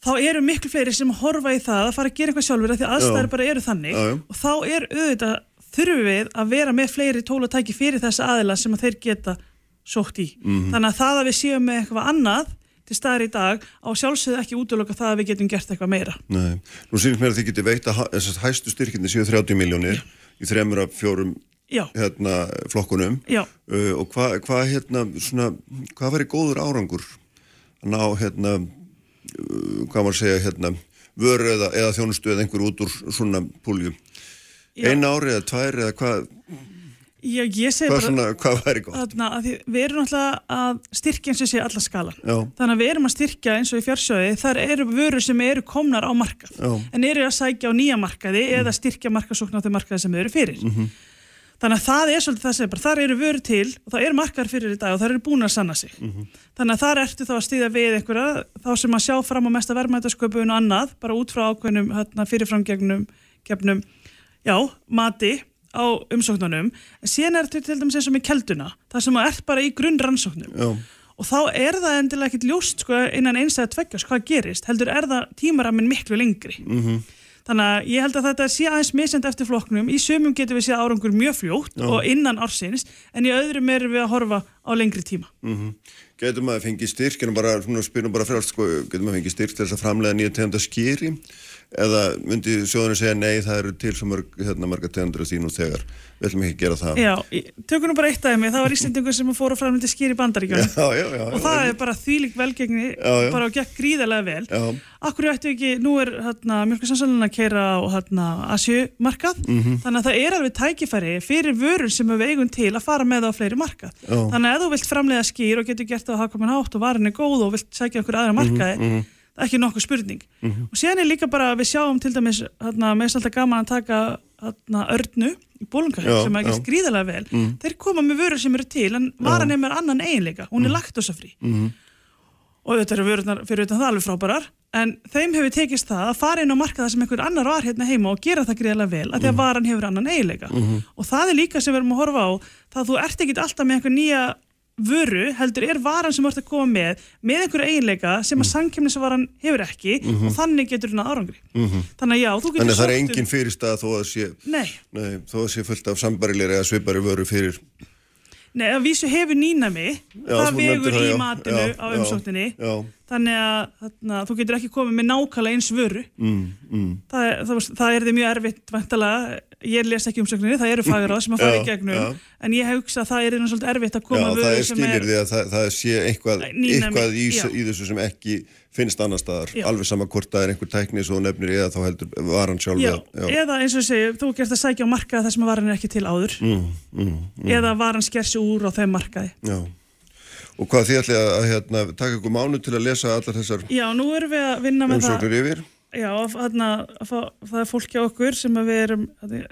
þá eru miklu fleiri sem horfa í það að fara að gera eitthvað sjálfur af því að aðstæður bara eru þannig Já, já. og þá er auðvitað þurfum við að vera með fleiri tólatæki fyrir þessa aðila sem að þeir geta sótt í. Mhm. Þannig að það að við séum með eitthvað annað til staðar í dag á sjálfsögðu ekki útloka það að við getum gert eitthvað meira. Nei, nú sýnst mér að þið geti veitt að hæstu styrkinni séu 30 miljónir í þremur af fjórum hérna, flokkunum já. uh, og hvað hva, hérna, svona, hvað væri góður árangur að ná hérna, uh, hvað maður segja hérna, vöru eða, eða þjónustu eða einhver út úr svona púljum Já. eina ári eða tvær eða hvað, Já, ég segi hvað, bara svona, hvað væri gott þarna að því, við erum náttúrulega að styrkja eins og sé alla skalan. Já. Þannig að við erum að styrkja eins og í fjársjóði, þar eru vörur sem eru komnar á markað. Já. En eru að sækja á nýja markaði eða styrkja markasókn á þau markaði sem þau eru fyrir. Þannig að það er svolítið það sem er bara, þar eru vörur til og það eru markaðar fyrir í dag og þar eru búin að sanna sig. Þannig að þar ertu þá að stýða við einhverja, þá sem að sjá fram á mesta verðmætasköpun og annað, bara út frá ákveðnum hérna, fyrirframgegnum, gefnum, já, mati á umsóknunum. En síðan er þetta til dæmis eins og með kelduna, það sem að ert bara í grunn rannsóknum. Já, Og þá er það endilega ekkit ljóst sko, innan eins eða tveggjast hvað gerist, heldur er það tímaramin miklu lengri. Mhm. Þannig að ég held að þetta sé aðeins misend eftir flokknum, í sumum getum við séð árangur mjög fljótt og innan ársins, en í öðrum erum við að horfa á lengri tíma. mm getur maður fengið styrk en bara, svona, spyrum bara frálst sko, getur maður fengið styrk til þess að framlega nýja tegunda skýri eða myndi sjóðunum segja nei það eru til svo mörg, hérna, marga tegundur af þín og þegar við ætlum ekki að gera það. Já, tökum nú bara eitt dæmi, það var Íslendingur sem fór að framlindi skýr í bandaríkjunum. Já, já, já, og það er bara þvílík velgengni Já, já. bara og gekk gríðarlega vel. Já. Akkur ættu ekki, nú er hérna, mjölkursansalun að keira á hérna, Asju-markað Mhm. þannig að það er alveg tækifæri fyrir vörur sem við eigum til að fara með á fleiri markað. Já. þannig að ef þú vilt framlega skýr og getur gert það að hafa komin hátt og varin er góð og vilt sækja okkur aðra markaði Mhm, það er ekki nokkuð spurning. Og síðan er líka bara, við sjáum til dæmis hérna, með alltaf gaman að taka hérna, örnu í bólunga Já, sem ekki já. gríðarlega vel. Þeir koma með vörur sem eru til en varan er með annan eiginleika, hún er laktosafrí. Mhm. og þetta eru vörurnar fyrir utan það alveg frábærar en þeim hefur tekist það að fara inn á markaða sem einhver annar var hérna heima og gera það greiðlega vel að því að varan hefur annan eiginleika. Og það er líka sem við erum að horfa á það að þú ert ekkit alltaf með einhver nýja vöru, heldur er varan sem ert að koma með með einhver eiginleika sem að samkemnisvaran hefur ekki og þannig getur hún að árangri. Þannig að já, þú getur þannig að það er um- engin fyrirstað þó að sé, Nei, nei, þó að sé fullt af sambarilegri eða svipari vöru fyrir nei, að vísu hefur nýnami Já, það vegur það, í matinu Já, á umsókninni. já, þannig að þarna, þú getur ekki komið með nákvæmlega eins vöru. Mm, mm, það, er- það, það er því mjög erfitt væntalega, ég les ekki umsökninni, það eru fagráð sem að fara í Já, gegnum já. en ég hugsa að það er náttúrulega svolítið erfitt að já, koma það vöru er sem skilir því að það, það sé eitthvað, eitthvað í, já. í þessu sem ekki finnst annar staðar, Já. alveg sama hvort það er einhver tækni svo nefnir eða þá heldur varan sjálf Já, eða- eins og segi, þú gerst að sækja á markaði þar sem varan er ekki til áður. Mm, mm, mm, eða varan sker sig úr á þeim markaði. Já og hvað þið ætli að, hérna, taka ykkur mánu til að lesa allar þessar Já, nú erum við að vinna með það. umsóknir yfir. Já, þarna, það er fólk hjá okkur sem, erum,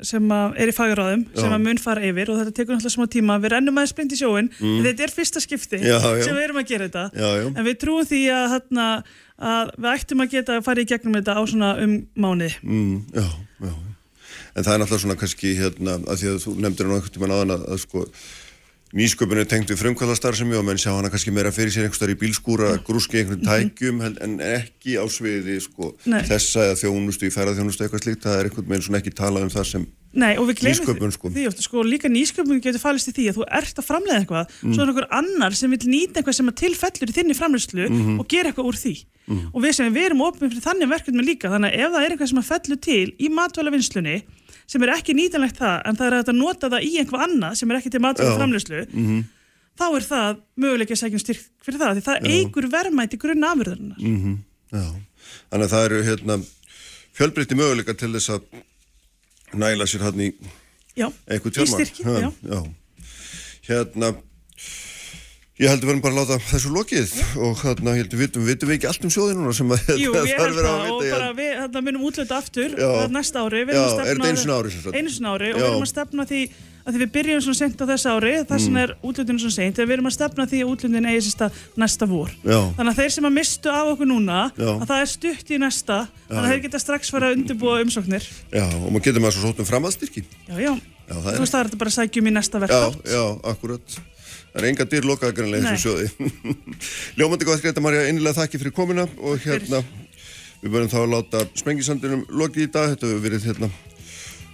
sem er í fagráðum sem að mun fara yfir og þetta tekur náttúrulega smá tíma. Við rennum aðeins blind í sjóin en þetta er fyrsta skipti Mm. Já, já. sem við erum að gera þetta. Já, já. en við trúum því að, þarna, að við ættum að geta að fara í gegnum þetta á svona um mánuði. Mm, já, já. En það er náttúrulega svona kannski hérna að því að þú nefndir nú einhvern tímann áðan að, að sko nýsköpun er tengt við frumkvæðastarfsemi og menn sjá hana kannski meira fyrir sér einhverstaðar í bílskúra, grúski einhvern tækjum hel- en ekki á sviði sko þessa eða þjónustu í ferðarþjónustu eitthvað slíkt, það er einhvern veginn svona ekki talað um það sem Nei, og við gleymum Nýsköpun, sko. því oft, sko, líka nýsköpun getur falist í því að þú ert að framleiða eitthvað svo er einhver annar sem vil nýta eitthvað sem að tilfellur í þinni framleiðslu og gera eitthvað úr því. Og við sem við erum opnum fyrir þannig verkefni líka, þannig að ef það er eitthvað sem að fellur til í matvælavinnslunni sem er ekki nýtanlegt það, en það er að nota það í eitthvað annað sem er ekki til matvæla Já. framleiðslu þá er það möguleik að segja um styrk fyrir það, því það eigur verðmæti grunna afurðarinnar. Mm já, þannig að það eru hérna fjölbreytti möguleika til þess að næla sér hann í Já, einhvern í fjármagn styrki, já. já. Hérna Ég heldur verðum bara að láta þessu lokið og þarna heldur vitum, vitum við ekki allt um sjóði núna sem að Jú, það ég þarf held vera það að og vita. bara við þarna munum útluta aftur Já. uh, næsta ári. Við Já, að er þetta einu sinni á ári, sem? Einu sinni ári og Já. við erum að stefna því að því við byrjum svona sent á þessu ári, þess Mm. vegna er útlutinu svona sent, við erum að stefna því að útlutin eigi sér stað næsta vor. Já. Þannig að þeir sem að mistu af okkur núna, Já. að það er stutt í næsta, þannig að já. þeir geta strax fara að undirbúa umsóknir. Já, og maður getur maður svo sótt um framhaldsstyrki. Já, já, Já, það þú veist það er þetta bara að sækjum í næsta já, verktátt. já, akkurat. Það er enga grannlega Nei. þessu sjóði. Ljómandi góð Greta Marja, innilega þakki fyrir komuna og hérna, við verðum þá að láta Sprengisandunum lokið í dag. Þetta hefur verið hérna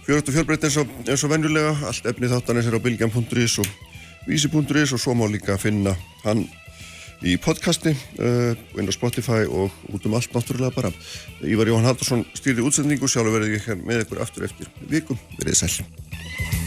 fjörugt og fjölbreytt eins og, og venjulega. Allt efni þáttanis er á bilgjan.is og vísi.is og svo má líka finna hann í podcasti uh, inn á Spotify og út um allt náttúrulega bara. Ívar Jóhann Haldursson stýrði útsendingu, sjálfur verði ég hér með ykkur aftur eftir vikum. Verðið sæl.